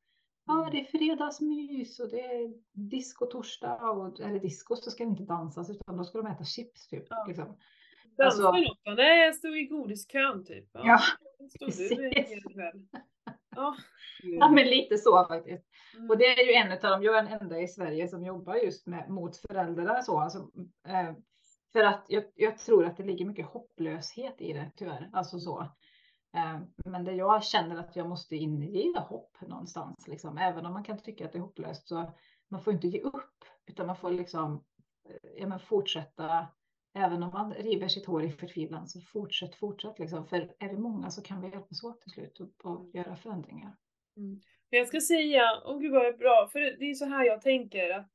Ja, det är fredagsmys och det är disco-torsdag. Och, eller disco så ska det inte dansas utan då ska de äta chips typ. Ja. Liksom. Dansa alltså, något? Nej, jag stod i godiskön typ. Ja, ja precis. Ja. ja, men lite så faktiskt. Mm. Och det är ju en av dem, jag är den enda i Sverige som jobbar just med, mot föräldrar så. Alltså, eh, för att jag, jag, tror att det ligger mycket hopplöshet i det tyvärr. Alltså så. Eh, men det jag känner att jag måste inge hopp någonstans, liksom. även om man kan tycka att det är hopplöst så man får inte ge upp utan man får liksom eh, ja, men fortsätta. Även om man river sitt hår i förtvivlan så fortsätt, fortsätt liksom. För är vi många så kan vi hjälpas åt till slut och, och göra förändringar. Mm. Jag ska säga, åh oh gud vad bra, för det är så här jag tänker att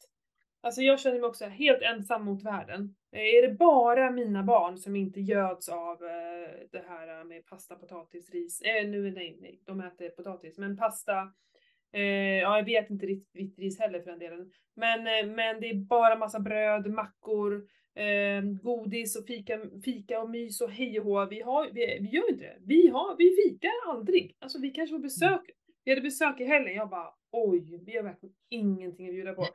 Alltså jag känner mig också helt ensam mot världen. Eh, är det bara mina barn som inte göds av eh, det här eh, med pasta, potatis, ris, eh, nu nej, nej, de äter potatis, men pasta, eh, ja jag vet inte riktigt vitt ris heller för den delen. Men, eh, men det är bara massa bröd, mackor, eh, godis och fika, fika och mys och hej och hå. Vi, har, vi, vi gör inte det. Vi, har, vi fikar aldrig. Alltså vi kanske får besök. Vi hade besök i helgen, jag bara oj, vi har verkligen ingenting att bjuda på.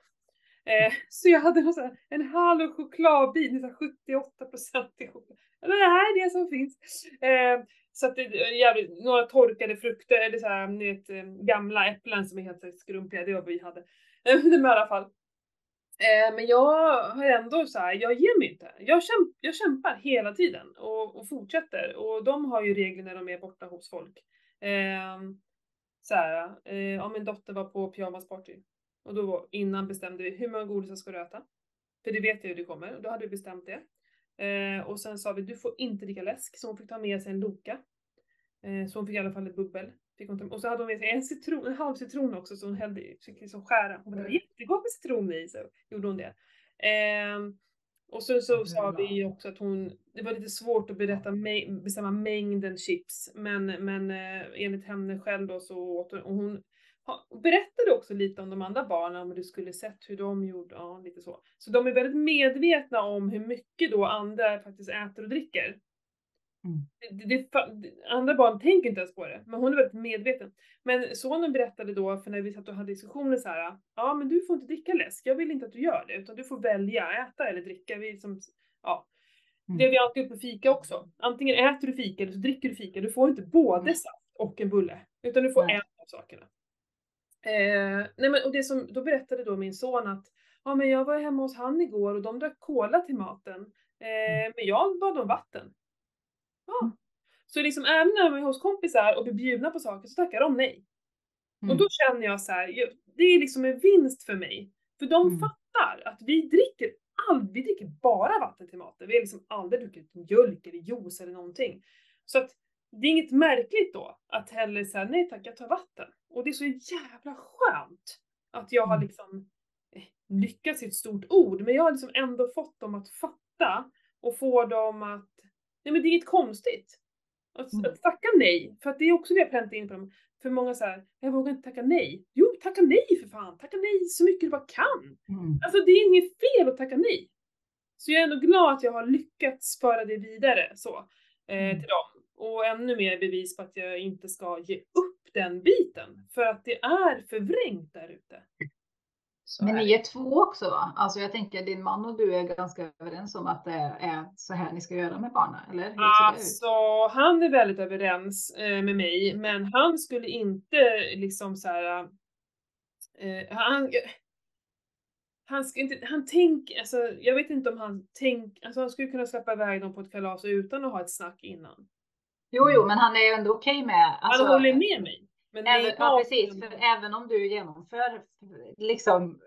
Eh, så jag hade så här, en halv chokladbit, 78 procent i choklad. Det här är det som finns. Eh, så att det är jävligt, några torkade frukter, eller så här, vet, eh, gamla äpplen som är helt skrumpiga, det var vad vi hade. Eh, men i alla fall. Eh, men jag har ändå så här, jag ger mig inte. Jag, kämp, jag kämpar hela tiden och, och, fortsätter. Och de har ju regler när de är borta hos folk. Eh, så här, eh, om min dotter var på pyjamasparty och då innan bestämde vi hur många godisar ska du äta? För det vet jag hur det kommer. Och då hade vi bestämt det. Eh, och sen sa vi, du får inte dricka läsk. Så hon fick ta med sig en Loka. Eh, så hon fick i alla fall ett bubbel. Fick hon ta, och så hade hon med sig en, citron, en halv citron också så hon hällde i, fick liksom skära. Hon bara, det var jättegott med citron i. Så gjorde hon det. Eh, och så, så sa vi också att hon, det var lite svårt att berätta, bestämma mängden chips, men, men eh, enligt henne själv då så åt hon, och hon berättade också lite om de andra barnen, om du skulle sett hur de gjorde, ja lite så. Så de är väldigt medvetna om hur mycket då andra faktiskt äter och dricker. Mm. Det, det, andra barn tänker inte ens på det, men hon är väldigt medveten. Men sonen berättade då, för när vi satt och hade diskussioner så här, ja men du får inte dricka läsk, jag vill inte att du gör det, utan du får välja, äta eller dricka. Vi som, ja. Mm. Det vi alltid gjort med fika också. Antingen äter du fika eller så dricker du fika, du får inte både mm. saft och en bulle, utan du får en av sakerna. Eh, nej men, och det som, då berättade då min son att ja, men jag var hemma hos han igår och de drack cola till maten. Eh, mm. men jag bad om vatten. Ja. Mm. Så liksom även när man är hos kompisar och blir bjudna på saker så tackar de nej. Mm. Och då känner jag så här, det är liksom en vinst för mig. För de mm. fattar att vi dricker aldrig, vi dricker bara vatten till maten. Vi har liksom aldrig druckit mjölk eller juice eller någonting. Så att det är inget märkligt då att hellre säga nej tack, jag tar vatten. Och det är så jävla skönt att jag har mm. liksom eh, lyckats i ett stort ord, men jag har liksom ändå fått dem att fatta och få dem att, nej men det är inget konstigt. Att, mm. att tacka nej, för att det är också det jag präntat in på dem. För många säger jag vågar inte tacka nej. Jo, tacka nej för fan! Tacka nej så mycket du bara kan! Mm. Alltså det är inget fel att tacka nej. Så jag är ändå glad att jag har lyckats föra det vidare så, eh, mm. till dem. Och ännu mer bevis på att jag inte ska ge upp den biten. För att det är förvrängt där ute. Men ni är två också va? Alltså jag tänker din man och du är ganska överens om att det är så här ni ska göra med barnen, eller? Alltså han är väldigt överens eh, med mig, men han skulle inte liksom så här. Eh, han, han, ska inte, han tänker, alltså jag vet inte om han tänker, alltså han skulle kunna släppa iväg dem på ett kalas utan att ha ett snack innan. Jo, jo, men han är ju ändå okej med. Alltså, han håller med mig. Men även, ja, precis. För även om du genomför, liksom,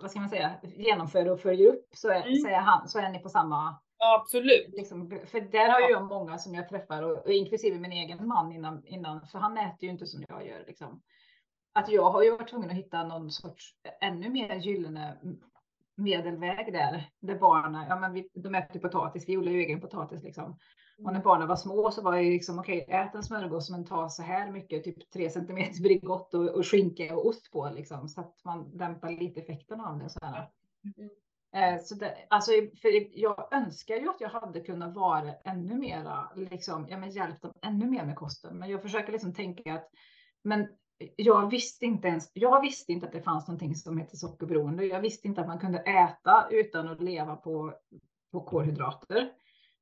vad ska man säga, genomför och följer upp så är, mm. så är, han, så är ni på samma Absolut. Liksom, för där har ju jag många som jag träffar, och, och inklusive min egen man innan, innan, för han äter ju inte som jag gör. Liksom. Att jag har ju varit tvungen att hitta någon sorts ännu mer gyllene medelväg där, där barnen, ja men vi, de äter potatis, vi odlar ju egen potatis liksom. Och när barnen var små så var det liksom okej, okay, ät en smörgås men ta så här mycket, typ tre centimeter Bregott och, och skinka och ost på liksom, så att man dämpar lite effekten av det. Så här. Mm. Eh, så det, alltså, för jag önskar ju att jag hade kunnat vara ännu mera, liksom, ja, men hjälpt dem ännu mer med kosten. Men jag försöker liksom tänka att, men jag visste inte ens, jag visste inte att det fanns någonting som heter sockerberoende. Jag visste inte att man kunde äta utan att leva på, på kolhydrater.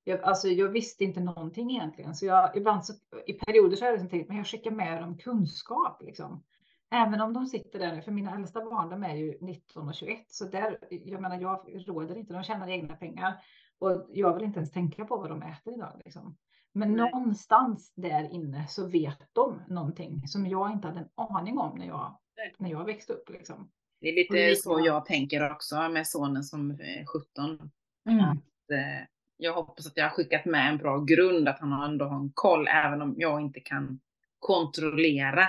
Jag, alltså, jag visste inte någonting egentligen, så jag ibland så, i perioder så har jag liksom tänkt, men jag skickar med dem kunskap liksom. Även om de sitter där nu, för mina äldsta barn de är ju 19 och 21, så där, jag menar jag råder inte, de tjänar egna pengar och jag vill inte ens tänka på vad de äter idag. Liksom. Men Nej. någonstans där inne så vet de någonting som jag inte hade en aning om när jag, när jag växte upp. Liksom. Det är lite så jag tänker också med sonen som är 17. Mm. Att, eh, jag hoppas att jag har skickat med en bra grund, att han ändå har en koll, även om jag inte kan kontrollera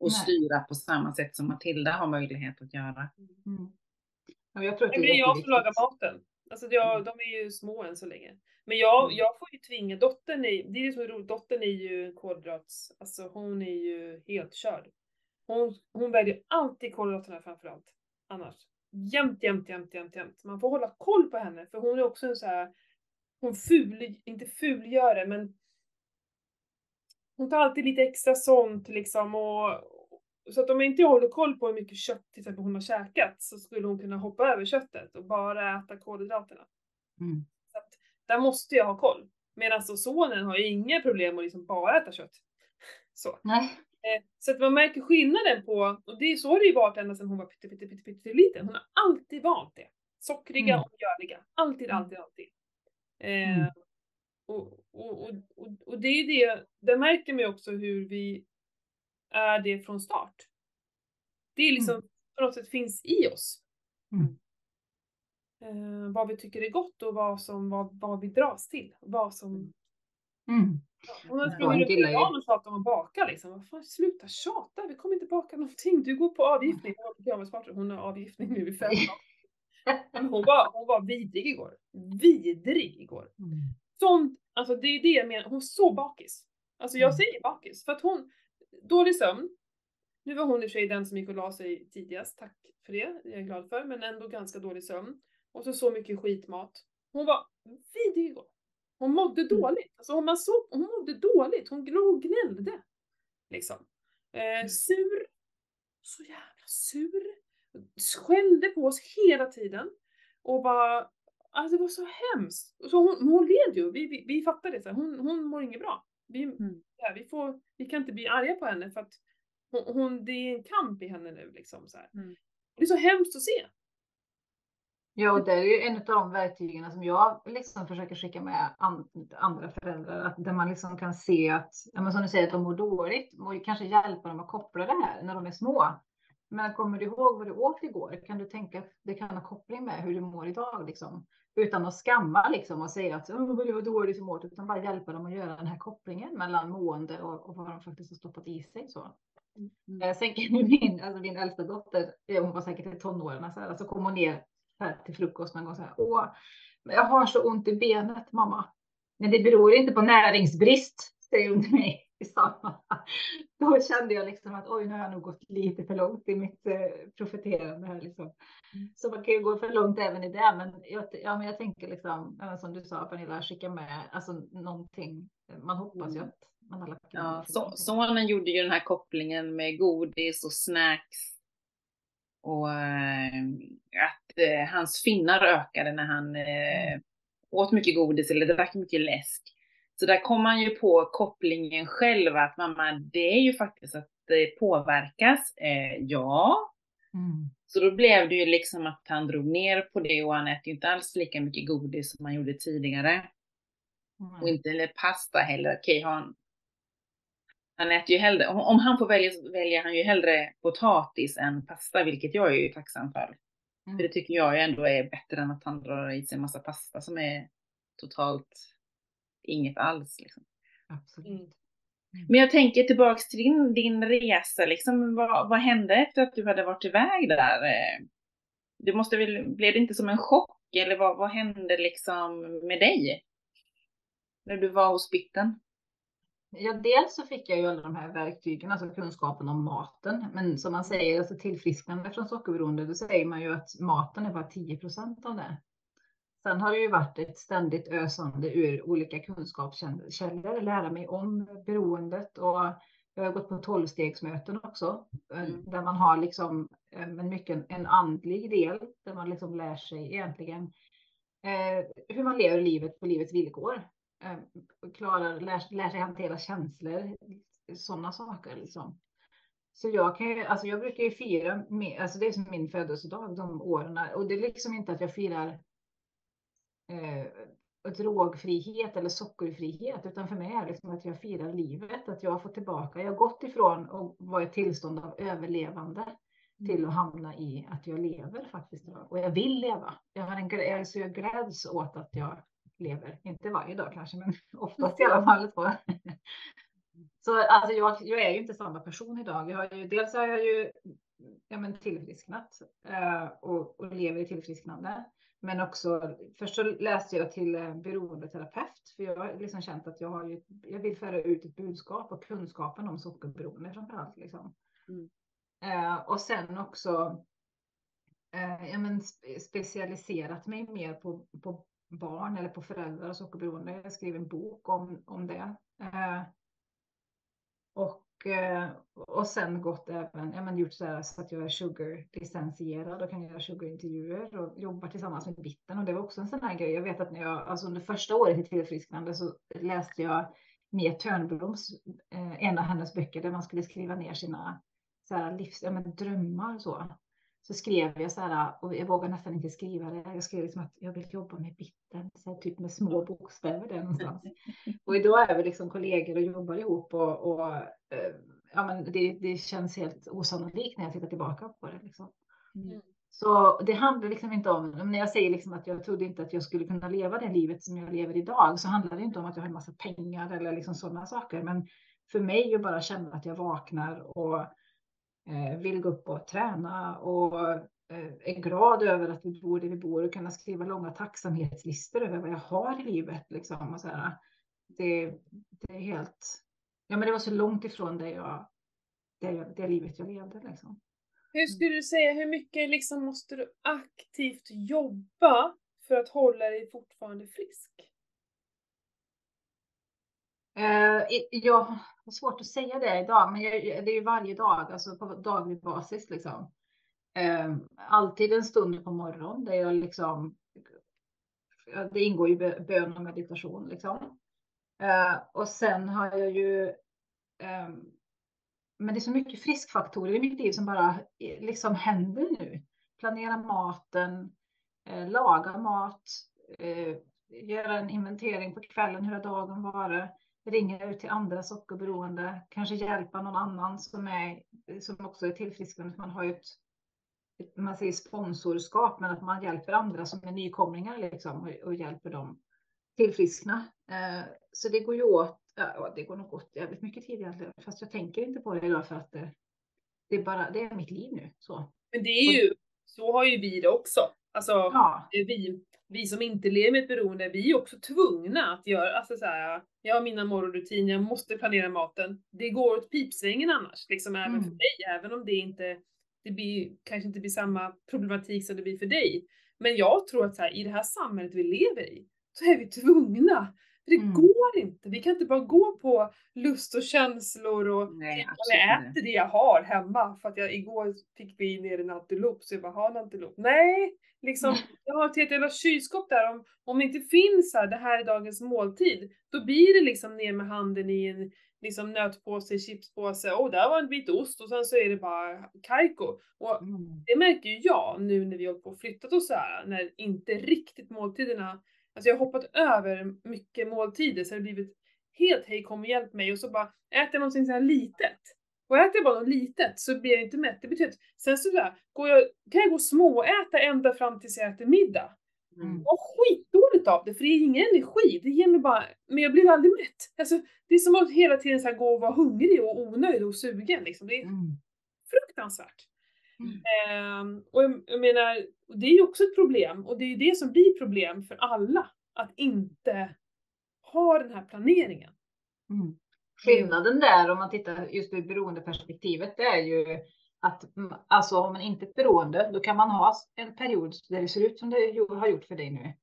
och Nej. styra på samma sätt som Matilda har möjlighet att göra. Mm. Ja, jag tror att det, det är jag som lagar maten. Alltså jag, mm. de är ju små än så länge. Men jag, mm. jag får ju tvinga dottern, i, det är ju så roligt, dottern är ju kolhydrats, alltså hon är ju helt körd. Hon, hon väljer alltid kolhydraterna framförallt. Annars. Jämt, jämt, jämt, jämt, jämt. Man får hålla koll på henne för hon är också en så här, hon ful, inte fulgör det men hon tar alltid lite extra sånt liksom och så att om inte jag håller koll på hur mycket kött till exempel hon har käkat så skulle hon kunna hoppa över köttet och bara äta kolhydraterna. Mm. Så att där måste jag ha koll. Medan så sonen har ju inga problem att liksom bara äta kött. Så. Nej. Eh, så att man märker skillnaden på, och det, så har det ju varit ända sedan hon var pytte, pytte, pytte, pytte liten. Hon har alltid valt det. Sockriga mm. och mjöliga. Alltid, mm. alltid, alltid. Eh, mm. och, och, och, och, och det är det, där märker man ju också hur vi är det från start. Det är liksom mm. på något sätt finns i oss. Mm. Eh, vad vi tycker är gott och vad, som, vad, vad vi dras till. Vad som... Mm. Ja, hon sprungit runt i och tjatat om att baka liksom. Vad fan, sluta tjata, vi kommer inte baka någonting. Du går på avgiftning. Hon har avgiftning nu i fem dagar. Hon, var, hon var vidrig igår. Vidrig igår. Mm. Sånt, alltså det är det jag menar, hon är så bakis. Alltså jag mm. säger bakis för att hon, dålig sömn. Nu var hon i och för sig den som gick och la sig tidigast, tack för det, det är jag glad för, men ändå ganska dålig sömn. Och så så mycket skitmat. Hon var vidrig igår. Hon mådde mm. dåligt. Alltså man såg, hon mådde dåligt. Hon gnällde. Liksom. Eh, mm. sur. Så jävla sur. Skällde på oss hela tiden. Och bara, alltså det var så hemskt. Så hon, hon led ju, vi, vi, vi fattade det. Så hon, hon mår inget bra. Vi, mm. ja, vi, får, vi kan inte bli arga på henne för att hon, hon det är en kamp i henne nu. Liksom, så mm. Det är så hemskt att se. Ja, och det är ju en av de verktygen som jag liksom försöker skicka med andra föräldrar. Att där man liksom kan se att, ja, som du säger, att de mår dåligt. Och kanske hjälpa dem att koppla det här när de är små. Men kommer du ihåg vad du åt igår? Kan du tänka att det kan ha koppling med hur du mår idag? Liksom? Utan att skamma liksom och säga att oh, det var dåligt som åt, utan bara hjälpa dem att göra den här kopplingen mellan mående och, och vad de faktiskt har stoppat i sig. Så. Mm. Eh, sen kan min, alltså min äldsta dotter, eh, hon var säkert i tonåren, så, här, så kom hon ner här till frukost någon gång så här, åh, jag har så ont i benet mamma. Men det beror inte på näringsbrist, säger hon till mig i samma. Då kände jag liksom att oj, nu har jag nog gått lite för långt i mitt eh, profeterande här liksom. Mm. Så man kan ju gå för långt även i det. Men jag, ja, men jag tänker liksom, som du sa Pernilla, skicka med alltså någonting. Man hoppas ju mm. att man har lagt Ja, så, sonen gjorde ju den här kopplingen med godis och snacks. Och äh, att äh, hans finnar ökade när han äh, åt mycket godis eller drack mycket läsk. Så där kom man ju på kopplingen själv att mamma, det är ju faktiskt att det påverkas. Eh, ja, Mm. Så då blev det ju liksom att han drog ner på det och han äter ju inte alls lika mycket godis som han gjorde tidigare. Mm. Och inte eller pasta heller. Okej, han, han äter ju hellre, om han får välja så väljer han ju hellre potatis än pasta, vilket jag är ju tacksam för. Mm. För det tycker jag ju ändå är bättre än att han drar i sig en massa pasta som är totalt inget alls. Liksom. Absolut. Mm. Men jag tänker tillbaks till din, din resa, liksom, vad, vad hände efter att du hade varit iväg där? Det måste väl, blev det inte som en chock eller vad, vad hände liksom med dig? När du var hos Bitten? Ja, dels så fick jag ju alla de här verktygen, alltså kunskapen om maten. Men som man säger, alltså tillfrisknande från sockerberoende, då säger man ju att maten är bara 10 procent av det. Sen har det ju varit ett ständigt ösande ur olika kunskapskällor, lära mig om beroendet och jag har gått på tolvstegsmöten också, eh, mm. där man har liksom eh, en mycket en andlig del där man liksom lär sig egentligen eh, hur man lever livet på livets villkor. Eh, klarar, lär, lär sig hantera känslor, sådana saker liksom. Så jag kan ju, alltså jag brukar ju fira, med, alltså det är som min födelsedag de åren och det är liksom inte att jag firar eh, drogfrihet eller sockerfrihet, utan för mig är det liksom att jag firar livet, att jag har fått tillbaka, jag har gått ifrån att vara i tillstånd av överlevande till att hamna i att jag lever faktiskt och jag vill leva. Jag, har en, alltså jag gläds åt att jag lever, inte varje dag kanske, men oftast i alla fall. Så, så alltså jag, jag är ju inte samma person idag. Jag har ju, dels har jag ju ja, men tillfrisknat eh, och, och lever i tillfrisknande. Men också, först så läste jag till eh, beroendeterapeut, för jag har liksom känt att jag, har ju, jag vill föra ut ett budskap och kunskapen om sockerberoende framför allt. Liksom. Mm. Eh, och sen också eh, ja, men specialiserat mig mer på, på barn eller på föräldrar och sockerberoende. Jag skrev en bok om, om det. Eh, och, Eh, och sen gått även, ja, men gjort så, här, så att jag är sugar-licensierad och kan göra sugarintervjuer och jobbar tillsammans med Bitten. Och det var också en sån här grej. Jag vet att när jag, alltså under första året i tillfrisknande så läste jag Mia Törnbloms, eh, en av hennes böcker där man skulle skriva ner sina så här, livs, ja, men drömmar så så skrev jag så här, och jag vågar nästan inte skriva det. Jag skrev liksom att jag vill jobba med bitten, så här, typ med små bokstäver där någonstans. Och idag är vi liksom kollegor och jobbar ihop och, och eh, ja, men det, det känns helt osannolikt när jag tittar tillbaka på det. Liksom. Mm. Så det handlar liksom inte om, när jag säger liksom att jag trodde inte att jag skulle kunna leva det livet som jag lever idag, så handlar det inte om att jag har en massa pengar eller liksom sådana saker. Men för mig att bara känna att jag vaknar och vill gå upp och träna och eh, är glad över att vi bor där vi bor och kunna skriva långa tacksamhetslistor över vad jag har i livet. Liksom, och så. Det, det är helt, ja men det var så långt ifrån det, jag, det, det livet jag levde. Liksom. Hur skulle du säga, hur mycket liksom måste du aktivt jobba för att hålla dig fortfarande frisk? Uh, jag har svårt att säga det idag, men jag, det är ju varje dag, alltså på daglig basis liksom. Ehm, alltid en stund på morgonen där jag liksom, det ingår ju bön och meditation liksom. Uh, och sen har jag ju, um, men det är så mycket friskfaktorer i mitt liv som bara eh, liksom händer nu. Planera maten, eh, laga mat, eh, göra en inventering på kvällen, hur har dagen varit? Ringa ut till andra sockerberoende, kanske hjälpa någon annan som, är, som också är tillfrisknande. Man har ju ett, man säger sponsorskap, men att man hjälper andra som är nykomlingar liksom, och, och hjälper dem tillfriskna. Eh, så det går ju åt, ja, det går nog åt jävligt mycket tid egentligen, fast jag tänker inte på det idag för att det, det är bara, det är mitt liv nu. Så. Men det är ju, så har ju vi det också. Alltså, ja. vi, vi som inte lever med ett beroende, vi är också tvungna att göra, alltså så här, jag har mina morgonrutiner, jag måste planera maten. Det går åt pipsvängen annars, liksom även mm. för dig, även om det inte, det blir, kanske inte blir samma problematik som det blir för dig. Men jag tror att så här, i det här samhället vi lever i, så är vi tvungna. För det mm. går inte. Vi kan inte bara gå på lust och känslor och Nej, jag äter det jag har hemma för att jag igår fick vi ner en antilop så jag bara har en antilop. Nej, liksom jag har ett helt jävla kylskåp där. Om, om det inte finns här, det här är dagens måltid, då blir det liksom ner med handen i en liksom nötpåse, chipspåse, och där var en bit ost och sen så är det bara kajko. Och mm. det märker ju jag nu när vi håller på och flyttat och så här, när inte riktigt måltiderna, alltså jag har hoppat över mycket måltider så det har blivit helt hej kom och hjälp mig och så bara äter jag någonting så här litet. Och äter jag bara något litet så blir jag inte mätt. Det betyder att sen så där, går jag, kan jag gå och småäta ända fram tills jag äter middag. Mm. Och skitdåligt av det, för det är ingen energi. Det ger mig bara, men jag blir aldrig mätt. Alltså, det är som att hela tiden så gå och vara hungrig och onöjd och sugen. Liksom. Det är mm. fruktansvärt. Mm. Eh, och jag, jag, menar, det är ju också ett problem och det är ju det som blir problem för alla. Att inte ha den här planeringen. Mm. Skillnaden där om man tittar just ur beroendeperspektivet det är ju att mm, alltså om man inte är beroende, då kan man ha en period där det ser ut som det har gjort för dig nu.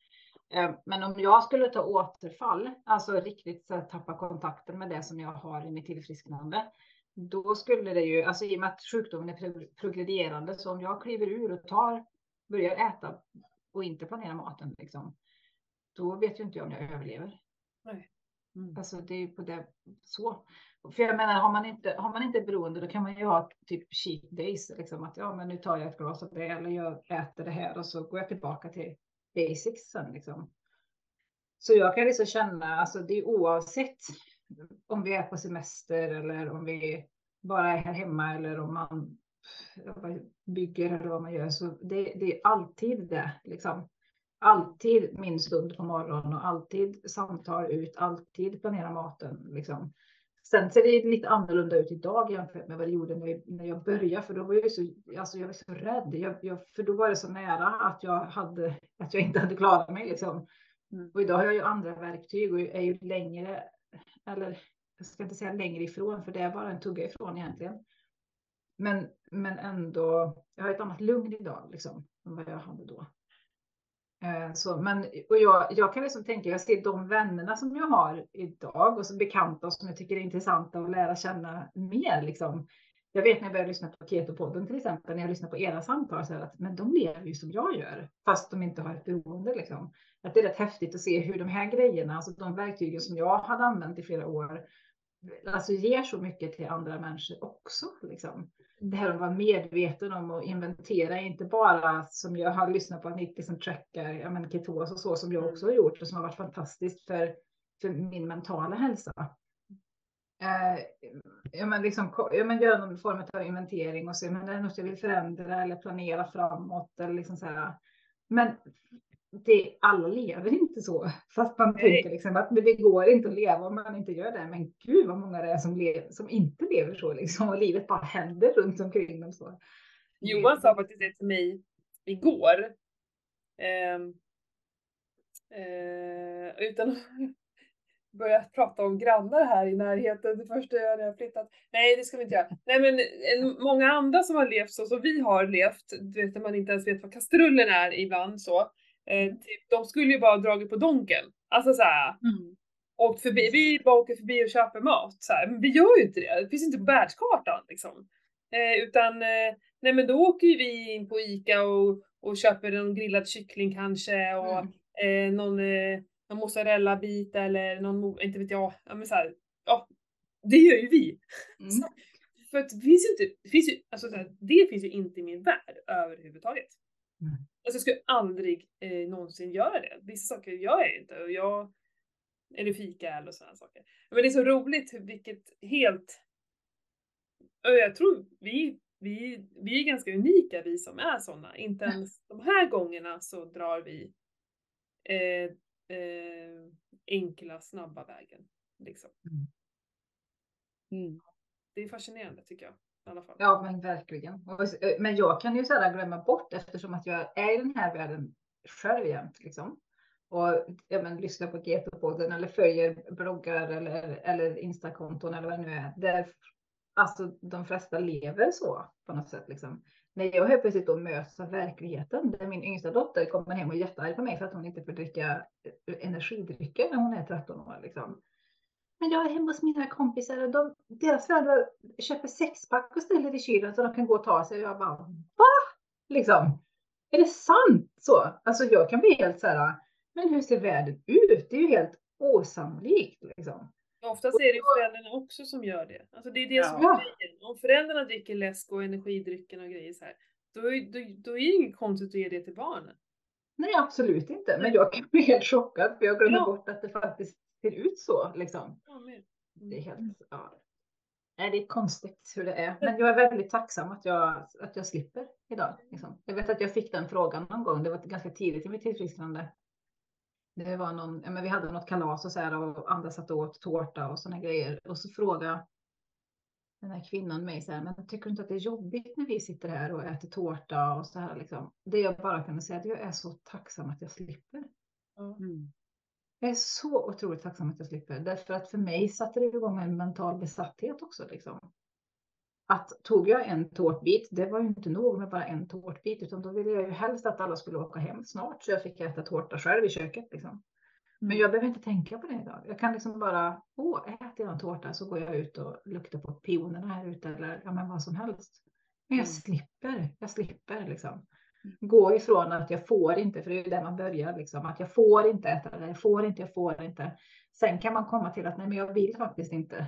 Eh, men om jag skulle ta återfall, alltså riktigt så tappa kontakten med det som jag har i mitt tillfrisknande, då skulle det ju, alltså i och med att sjukdomen är progredierande, så om jag kliver ur och tar, börjar äta och inte planerar maten, liksom, då vet ju inte jag om jag överlever. Nej. Mm. Alltså det är ju på det så. För jag menar, har man inte, har man inte beroende, då kan man ju ha typ cheat days, liksom att ja, men nu tar jag ett glas av det eller jag äter det här och så går jag tillbaka till basics sen liksom. Så jag kan liksom känna, alltså det är oavsett om vi är på semester eller om vi bara är här hemma eller om man bygger eller vad man gör, så det, det är alltid det liksom alltid min stund på morgonen och alltid samtal ut, alltid planera maten. Liksom. Sen ser det lite annorlunda ut idag jämfört med vad det gjorde när, vi, när jag började, för då var jag så, alltså jag var så rädd. Jag, jag, för då var det så nära att jag, hade, att jag inte hade klarat mig. Liksom. Mm. Och idag har jag ju andra verktyg och är ju längre, eller jag ska inte säga längre ifrån, för det är bara en tugga ifrån egentligen. Men, men ändå, jag har ett annat lugn idag liksom, än vad jag hade då. Eh, så, men, och jag, jag kan liksom tänka, jag ser de vännerna som jag har idag och som bekanta som jag tycker är intressanta att lära känna mer. Liksom. Jag vet när jag började lyssna på Keto-podden till exempel, när jag lyssnar på era samtal, så att men de lever ju som jag gör, fast de inte har ett beroende. Liksom. Att det är rätt häftigt att se hur de här grejerna, alltså de verktygen som jag hade använt i flera år, alltså ger så mycket till andra människor också. Liksom det här att vara medveten om och inventera, inte bara som jag har lyssnat på att ni liksom trackar ja, men ketos och så som jag också har gjort och som har varit fantastiskt för, för min mentala hälsa. Eh, ja, men liksom, ja, men göra någon form av inventering och se men det är något jag vill förändra eller planera framåt. Eller liksom så här. Men det, alla lever inte så. Fast man tänker liksom att det går inte att leva om man inte gör det. Men gud vad många det är som, lever, som inte lever så liksom. Och livet bara händer runt omkring dem så. Johan sa faktiskt det till mig igår. Eh, eh, utan att börja prata om grannar här i närheten det första jag när jag flyttat. Nej det ska vi inte göra. Nej men en, många andra som har levt så som vi har levt, du vet när man inte ens vet vad kastrullen är ibland så. Eh, typ, de skulle ju bara dragit på donken. Alltså såhär. Mm. Åkt förbi, vi bara åker förbi och köper mat. Så här. Men vi gör ju inte det. Det finns inte på världskartan liksom. Eh, utan, eh, nej men då åker ju vi in på ICA och, och köper någon grillad kyckling kanske och mm. eh, någon, eh, någon mozzarella-bit eller någon, inte vet jag. Ja men så här, ja. Det gör ju vi. Mm. Så, för att det finns ju inte, det finns ju, alltså så här, det finns ju inte i min värld överhuvudtaget. Mm. Alltså jag skulle aldrig eh, någonsin göra det. Vissa saker gör jag inte och jag, eller fika eller sådana saker. Men det är så roligt vilket helt, jag tror vi, vi, vi är ganska unika vi som är sådana. Inte ens de här gångerna så drar vi eh, eh, enkla, snabba vägen. Liksom. Mm. mm. Det är fascinerande tycker jag. Ja, men verkligen. Eh, men jag kan ju så glömma bort eftersom att jag är i den här världen själv jämt. Liksom. Och ja, men, lyssnar på GP-podden eller följer bloggar eller, eller Instakonton eller vad det nu är. Där alltså, de flesta lever så på något sätt. Liksom. när jag helt plötsligt då möts av verkligheten där min yngsta dotter kommer hem och är jättearg på mig för att hon inte får dricka eh, energidrycker när hon är 13 år. Liksom. Men jag är hemma hos mina kompisar och de, deras föräldrar köper sexpack och ställer i kylen så de kan gå och ta sig. Och jag bara, va? Liksom, är det sant så? Alltså jag kan bli helt så här, men hur ser världen ut? Det är ju helt osannolikt liksom. Oftast är det föräldrarna också som gör det. Alltså det är det ja. som är grejen. Om föräldrarna dricker läsk och energidrycken och grejer så här, då, då, då är det inget konstigt att ge det till barnen. Nej, absolut inte. Men jag kan bli helt chockad för jag glömmer ja. bort att det faktiskt ser ut så. Liksom. Ja, det är helt, ja. Nej, det är konstigt hur det är. Men jag är väldigt tacksam att jag, att jag slipper idag. Liksom. Jag vet att jag fick den frågan någon gång. Det var ganska tidigt i mitt tillfrisknande. Det var någon, ja, men vi hade något kalas och så här och andra satt och åt tårta och sådana grejer. Och så frågade den här kvinnan mig så här, men tycker du inte att det är jobbigt när vi sitter här och äter tårta och så här liksom? Det jag bara kunde säga att jag är så tacksam att jag slipper. Mm. Jag är så otroligt tacksam att jag slipper, därför att för mig satte det igång en mental besatthet också liksom att tog jag en tårtbit, det var ju inte nog med bara en tårtbit, utan då ville jag ju helst att alla skulle åka hem snart så jag fick äta tårta själv i köket. Liksom. Men mm. jag behöver inte tänka på det idag. Jag kan liksom bara, åh, äter jag en tårta så går jag ut och luktar på pionerna här ute eller ja, men vad som helst. Men jag mm. slipper, jag slipper liksom. Mm. Gå ifrån att jag får inte, för det är ju där man börjar, liksom, att jag får inte äta det, jag får inte, jag får inte. Sen kan man komma till att nej, men jag vill faktiskt inte.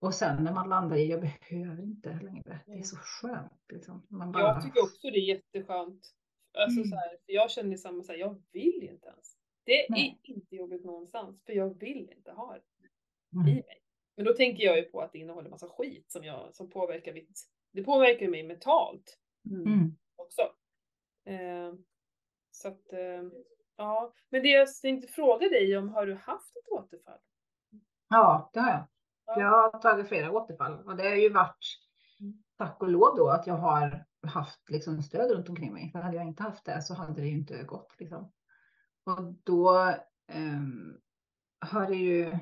Och sen när man landar i, jag behöver inte längre. Det är så skönt. Liksom. Man bara... Jag tycker också det är jätteskönt. Alltså, mm. så här, jag känner samma, så här, jag vill inte ens. Det Nej. är inte jobbigt någonstans, för jag vill inte ha det mm. i mig. Men då tänker jag ju på att det innehåller massa skit som, jag, som påverkar mitt, det påverkar mig mentalt mm. mm. också. Eh, så att, eh, ja. Men det jag tänkte fråga dig om, har du haft ett återfall? Ja, det har jag. Jag har tagit flera återfall och det har ju varit tack och lov då att jag har haft liksom stöd runt omkring mig. För hade jag inte haft det så hade det ju inte gått. Liksom. Och då um, har det ju,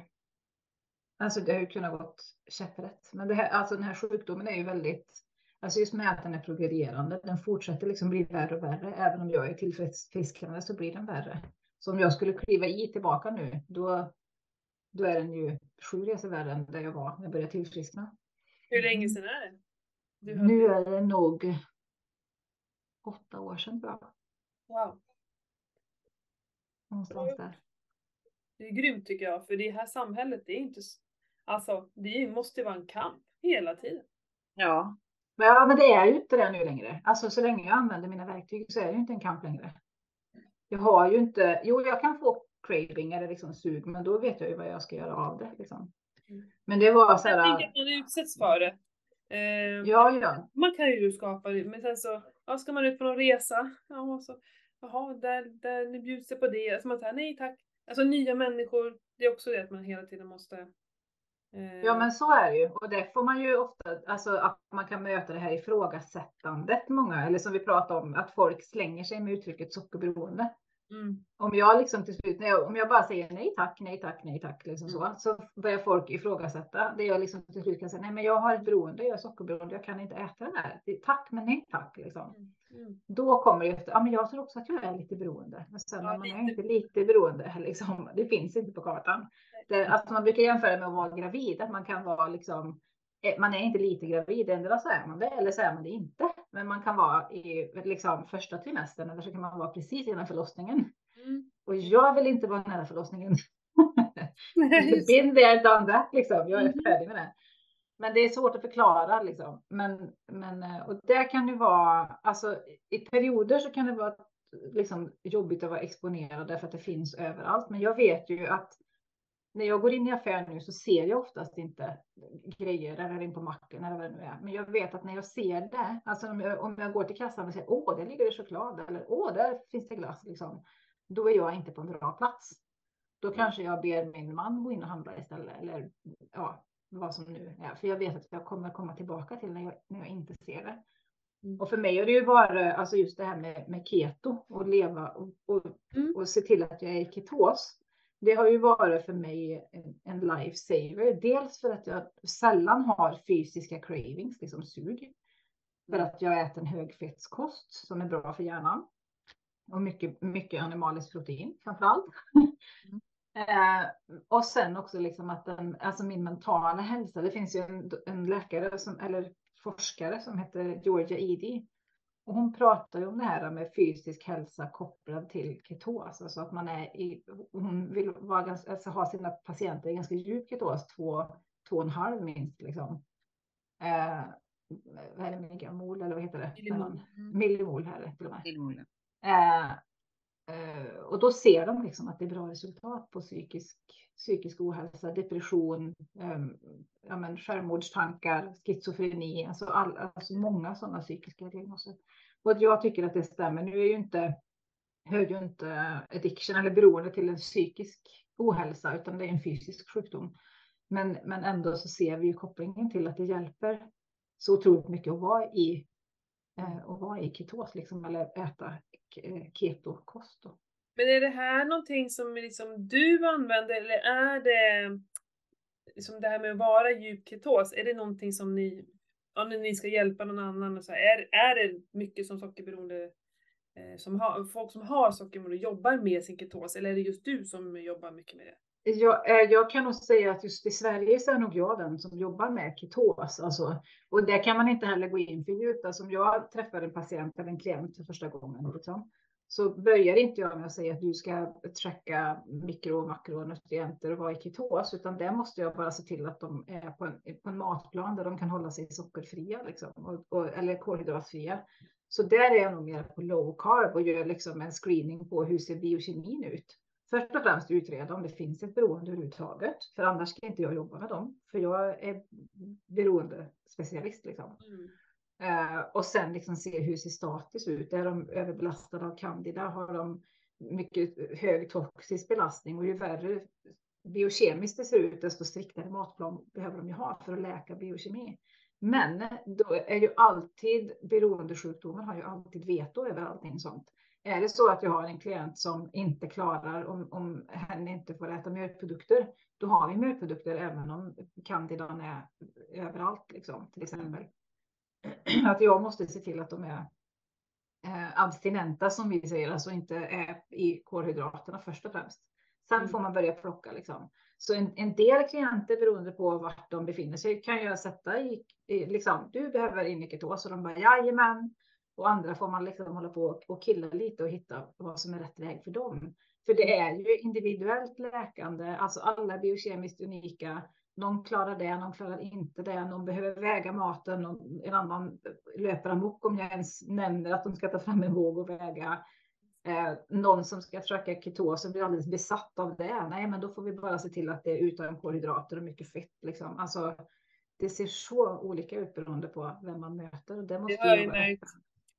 alltså det har ju kunnat gått käpprätt. Men det här, alltså den här sjukdomen är ju väldigt, alltså just med att den är progredierande, den fortsätter liksom bli värre och värre. Även om jag är tillfrisknande så blir den värre. Så om jag skulle kliva i tillbaka nu, då då är den ju sju resor värre än där jag var när jag började tillfriskna. Hur länge sedan är det? Nu är det nog åtta år sedan tror jag. Wow. Någonstans där. Det är grymt tycker jag, för det här samhället, det är inte, alltså det måste vara en kamp hela tiden. Ja. Ja, men det är ju inte det nu längre. Alltså så länge jag använder mina verktyg så är det ju inte en kamp längre. Jag har ju inte, jo jag kan få craving eller liksom sug, men då vet jag ju vad jag ska göra av det. Liksom. Mm. Men det var så här. Jag tänker att man utsätts för det. Eh, ja, ja. Man kan ju skapa det, men sen så ja, ska man ut på någon resa. Ja, så, jaha, där, där bjuds det på det. Alltså man säger nej tack. Alltså nya människor, det är också det att man hela tiden måste. Ja men så är det ju och det får man ju ofta, alltså att man kan möta det här ifrågasättandet många, eller som vi pratade om, att folk slänger sig med uttrycket sockerberoende. Mm. Om jag liksom till slut, jag, om jag bara säger nej tack, nej tack, nej tack, liksom mm. så, så börjar folk ifrågasätta. Det jag liksom till slut kan säga, nej men jag har ett beroende, jag är sockerberoende, jag kan inte äta den här. Tack men nej tack. Liksom. Mm. mm. Då kommer det efter, ja men jag tror också att jag är lite beroende. Men sen ja, man är inte lite beroende, liksom, det finns inte på kartan. Det, alltså, man brukar jämföra med att vara gravid, att man kan vara liksom Eh, man är inte lite gravid, ändå så är man det eller så är man det inte. Men man kan vara i liksom, första trimestern eller så kan man vara precis innan förlossningen. Mm. Och jag vill inte vara nära förlossningen. Been there, done that, liksom. Jag är mm. färdig med det. Men det är svårt att förklara liksom. Men, men eh, och det kan ju vara, alltså i perioder så kan det vara liksom jobbigt att vara exponerad därför att det finns överallt. Men jag vet ju att när jag går in i affären nu så ser jag oftast inte grejer eller in på macken eller vad det nu är. Men jag vet att när jag ser det, alltså om jag, om jag går till kassan och säger åh, där ligger det choklad eller åh, där finns det glass, liksom, då är jag inte på en bra plats. Då mm. kanske jag ber min man gå in och handla istället eller ja, vad som nu är. För jag vet att jag kommer komma tillbaka till när jag, när jag inte ser det. Mm. Och för mig har det ju varit alltså just det här med, med keto och leva och, och, mm. och se till att jag är i ketos det har ju varit för mig en, en lifesaver. Dels för att jag sällan har fysiska cravings, liksom sug. För att jag äter en högfettskost som är bra för hjärnan. Och mycket, mycket animaliskt protein framför allt. Mm. eh, och sen också liksom att den, alltså min mentala hälsa. Det finns ju en, en läkare som, eller forskare som heter Georgia Eady. Och hon pratar ju om det här med fysisk hälsa kopplad till ketos. Alltså att man är i, hon vill vara ganska, alltså ha sina patienter i ganska djup ketos, två, två och en halv minst. Liksom. Eh, vad är det, megamol eller vad heter det? Millimol. Millimol här till och med. Millimol. Eh, Eh, och då ser de liksom att det är bra resultat på psykisk, psykisk ohälsa, depression, eh, ja, men självmordstankar, schizofreni, alltså, all, alltså många sådana psykiska diagnoser. Och jag tycker att det stämmer. Nu är ju inte, hör ju inte addiction eller beroende till en psykisk ohälsa, utan det är en fysisk sjukdom. Men, men ändå så ser vi ju kopplingen till att det hjälper så otroligt mycket att vara i Eh, och vara i ketos liksom, eller äta eh, ketokost. Då. Men är det här någonting som liksom du använder eller är det liksom det här med att vara djup ketos, är det någonting som ni, om ni ska hjälpa någon annan, och så här, är, är det mycket som sockerberoende, eh, som har, folk som har sockerberoende jobbar med sin ketos, eller är det just du som jobbar mycket med det? Jag, eh, jag, kan nog säga att just i Sverige så är nog jag den som jobbar med ketos. Alltså, och där kan man inte heller gå in för djupt. Alltså, om jag träffar en patient eller en klient för första gången liksom, så börjar inte jag med att säga att du ska tracka mikro och makronutrienter och vara i ketos, utan där måste jag bara se till att de är på en, på en matplan där de kan hålla sig sockerfria liksom, och, och, eller kolhydratfria. Så där är jag nog mer på low carb och gör liksom en screening på hur ser biokemin ut först och främst utreda om det finns ett beroende överhuvudtaget. För annars ska inte jag jobba med dem. För jag är beroendespecialist liksom. Mm. Uh, och sen liksom se hur ser status ut. Är de överbelastade av candida? Har de mycket hög toxisk belastning? Och ju värre biokemiskt det ser ut, desto striktare matplan behöver de ju ha för att läka biokemi. Men då är ju alltid beroendesjukdomen har ju alltid veto över allting sånt. Är det så att jag har en klient som inte klarar, om, om hen inte får äta mjölkprodukter, då har vi mjölkprodukter även om candidan är överallt, liksom, till exempel. Att jag måste se till att de är eh, abstinenta som vi säger, alltså inte är i kolhydraterna först och främst. Sen mm. får man börja plocka liksom. Så en, en, del klienter beroende på vart de befinner sig kan jag sätta i, i liksom, du behöver in i ketos och de bara jajamän, och andra får man liksom hålla på och killa lite och hitta vad som är rätt väg för dem. För det är ju individuellt läkande, alltså alla är biokemiskt unika. Någon klarar det, någon klarar inte det, någon behöver väga maten, någon, en annan löper amok om jag ens nämner att de ska ta fram en våg och väga. Eh, någon som ska försöka ketos och blir alldeles besatt av det. Nej, men då får vi bara se till att det är utan kolhydrater och mycket fett. Liksom. Alltså, det ser så olika ut beroende på vem man möter. Det måste det har jag märkt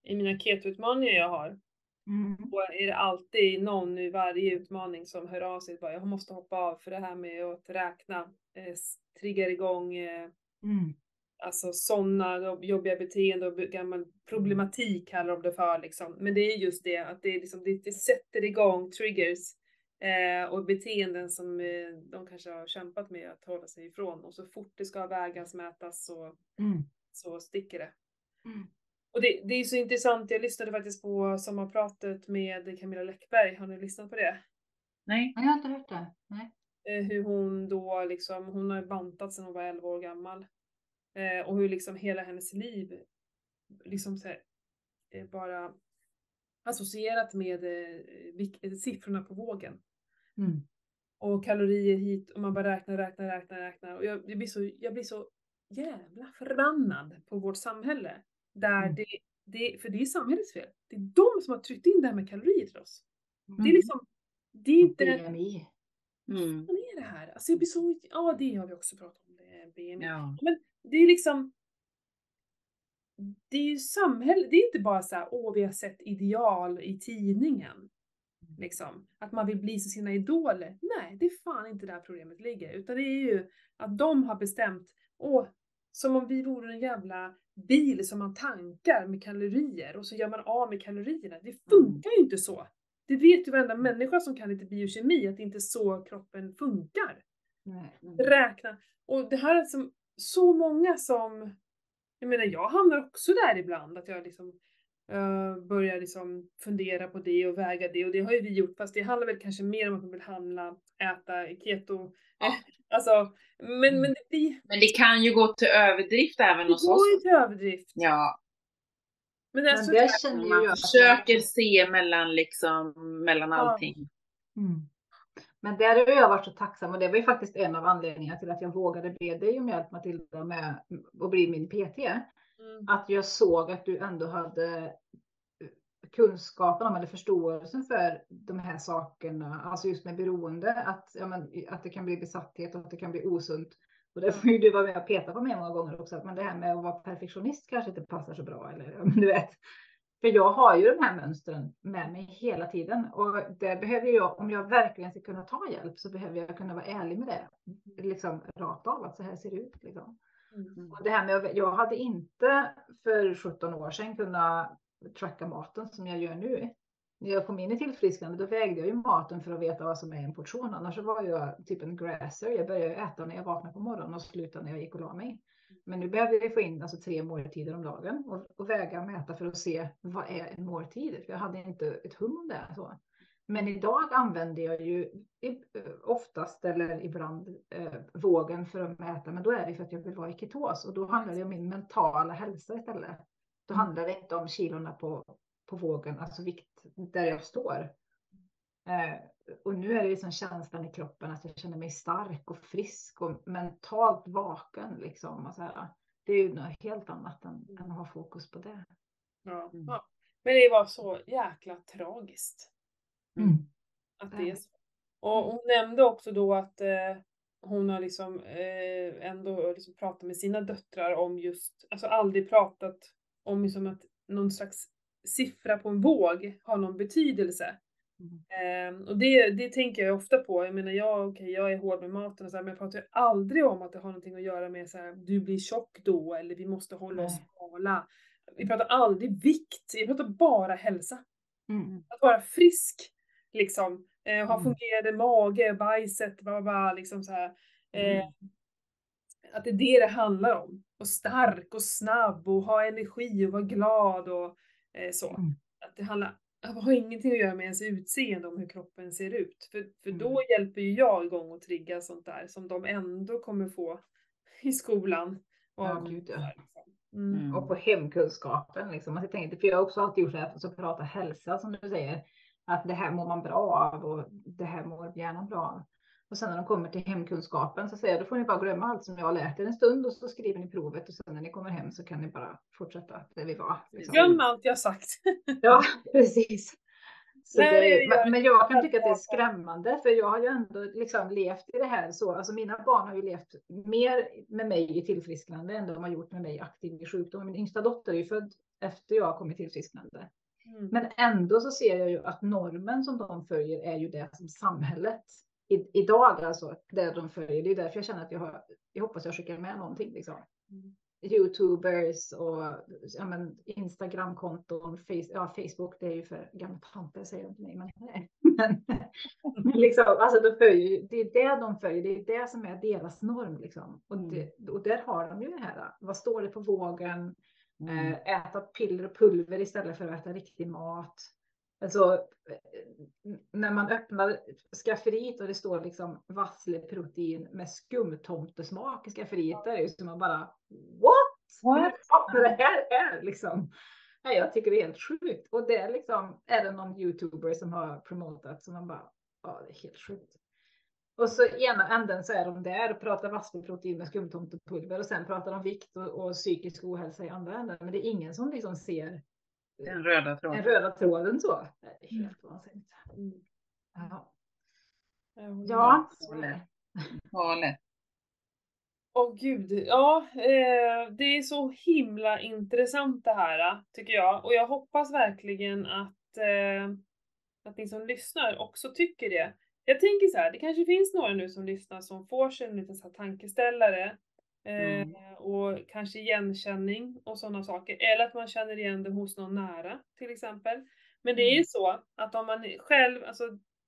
i mina ketoutmaningar jag har. Mm. Och är det alltid någon i varje utmaning som hör av sig bara jag måste hoppa av för det här med att räkna eh, triggar igång eh, mm. alltså sådana jobbiga beteenden och gammal problematik kallar de det för liksom. Men det är just det att det, liksom, det, det sätter igång triggers eh, och beteenden som eh, de kanske har kämpat med att hålla sig ifrån och så fort det ska vägas, mätas så, mm. så sticker det. Mm. Och det, det är så intressant, jag lyssnade faktiskt på sommarpratet med Camilla Läckberg, har ni lyssnat på det? Nej. Jag har inte hört det. Nej. Eh, hur hon då liksom, hon har bantat sedan hon var 11 år gammal. Eh, och hur liksom hela hennes liv liksom så här, eh, bara associerat med siffrorna på vågen. Mm. Och kalorier hit och man bara räknar, räknar, räknar, räknar. Och jag, jag, blir så, jag blir så jävla förbannad på vårt samhälle. Där mm. det, det, för det är samhällets fel. Det är de som har tryckt in det här med kalorier till oss. Mm. Det är liksom, det är inte... BMI. Mm. Vad är det här? Alltså jag blir så, ja det har vi också pratat om, det BMI. Ja. Men det är liksom, det är ju samhället, det är inte bara så här, åh vi har sett ideal i tidningen. Liksom, att man vill bli som sina idoler. Nej, det är fan inte där problemet ligger. Utan det är ju att de har bestämt, åh, som om vi vore en jävla bil som man tankar med kalorier och så gör man av med kalorierna. Det mm. funkar ju inte så. Det vet ju varenda människa som kan lite biokemi att det inte är så kroppen funkar. Nej. Räkna. Och det här är som så många som jag menar jag hamnar också där ibland att jag liksom uh, börjar liksom fundera på det och väga det och det har ju vi gjort fast det handlar väl kanske mer om att man vill handla, äta keto. Ja. alltså, men, men det. Men det kan ju gå till överdrift även hos oss. Det går ju till överdrift. Ja. Men, det, men det känner man jag försöker se mellan liksom, mellan allting. Mm. Men där har jag varit så tacksam och det var ju faktiskt en av anledningarna till att jag vågade be dig om hjälp Matilda med att bli min PT. Mm. Att jag såg att du ändå hade kunskapen om eller förståelsen för de här sakerna, alltså just med beroende, att, ja, men, att det kan bli besatthet och att det kan bli osunt. Och det får ju du vara med och peta på mig många gånger också, att men det här med att vara perfektionist kanske inte passar så bra. Eller, du vet. För jag har ju de här mönstren med mig hela tiden och det behöver jag, om jag verkligen ska kunna ta hjälp så behöver jag kunna vara ärlig med det. Liksom rakt av att så här ser det ut. Liksom. Mm. Och det här med, jag hade inte för 17 år sedan kunnat tracka maten som jag gör nu. När jag kom in i tillfrisknande då vägde jag ju maten för att veta vad som är en portion. Annars var jag typ en grasser. Jag började äta när jag vaknade på morgonen och slutade när jag gick och la mig. Men nu behöver vi få in alltså tre måltider om dagen och, och väga och mäta för att se vad är en måltid. För jag hade inte ett hum om det. Så. Men idag använder jag ju oftast eller ibland eh, vågen för att mäta, men då är det för att jag vill vara i ketos och då handlar det om min mentala hälsa istället. Då mm. handlar det inte om kilorna på, på vågen, alltså vikt där jag står. Eh, och nu är det liksom känslan i kroppen att jag känner mig stark och frisk och mentalt vaken. Liksom, och så här. Det är ju något helt annat än, än att ha fokus på det. Ja, mm. ja. Men det var så jäkla tragiskt. Mm. Att det är så. Och hon nämnde också då att eh, hon har liksom eh, ändå liksom pratat med sina döttrar om just, alltså aldrig pratat om liksom att någon slags siffra på en våg har någon betydelse. Mm. Um, och det, det tänker jag ofta på. Jag menar, jag, okay, jag är hård med maten och så här, men jag pratar aldrig om att det har någonting att göra med så här, du blir tjock då eller vi måste hålla oss smala. Vi pratar aldrig vikt, jag pratar bara hälsa. Mm. Att vara frisk, liksom. Eh, ha mm. fungerande mage, bajset, bla, bla, liksom så här. Eh, att det är det det handlar om. Och stark och snabb och ha energi och vara glad och eh, så. Mm. Att det handlar har ingenting att göra med ens utseende om hur kroppen ser ut. För, för då mm. hjälper ju jag igång och trigga sånt där som de ändå kommer få i skolan. Och, ja, gud, ja. Liksom. Mm. Mm. och på hemkunskapen. Liksom. Alltså, jag tänkte, för jag har också alltid gjort det här att prata hälsa som du säger. Att det här mår man bra av och det här mår hjärnan bra av. Och sen när de kommer till hemkunskapen så säger jag, då får ni bara glömma allt som jag har lärt er en stund och så skriver ni provet och sen när ni kommer hem så kan ni bara fortsätta där vi var. Liksom. Glöm allt jag sagt. ja, precis. Nej, det, men jag kan tycka att det är skrämmande för jag har ju ändå liksom levt i det här så. Alltså mina barn har ju levt mer med mig i tillfrisknande än de har gjort med mig aktiv i sjukdom. Min yngsta dotter är ju född efter jag kom i tillfrisknande. Mm. Men ändå så ser jag ju att normen som de följer är ju det som samhället i, idag alltså, det de följer. Det är därför jag känner att jag har, jag hoppas jag skickar med någonting liksom. Mm. Youtubers och ja, men, Instagramkonton, face, ja, Facebook, det är ju för gamla tanter säger de till mig. Men, men, men liksom, alltså, de följer, det är det de följer, det är det som är deras norm. Liksom. Och, det, mm. och där har de ju det här, vad står det på vågen? Mm. Eh, äta piller och pulver istället för att äta riktig mat. Alltså, när man öppnar skafferiet och det står liksom vassleprotein med skumtomtesmak i skafferiet, där är det som man bara what? What? Vad det här är liksom. Nej, jag tycker det är helt sjukt. Och det är liksom, är det någon youtuber som har promotat som man bara, ja det är helt sjukt. Och så ena änden så är de där och pratar vassleprotein med skumtomtepulver och sen pratar de vikt och, och psykisk ohälsa i andra änden. Men det är ingen som liksom ser den röda tråden. Den röda tråden så. Det är mm. helt vansinnigt. Mm. Ja. Ja. Galet. Åh oh, gud, ja, eh, det är så himla intressant det här tycker jag och jag hoppas verkligen att, eh, att ni som lyssnar också tycker det. Jag tänker så här, det kanske finns några nu som lyssnar som får sig en liten så här tankeställare Mm. Eh, och kanske igenkänning och sådana saker. Eller att man känner igen det hos någon nära till exempel. Men det är ju mm. så att om man själv, alltså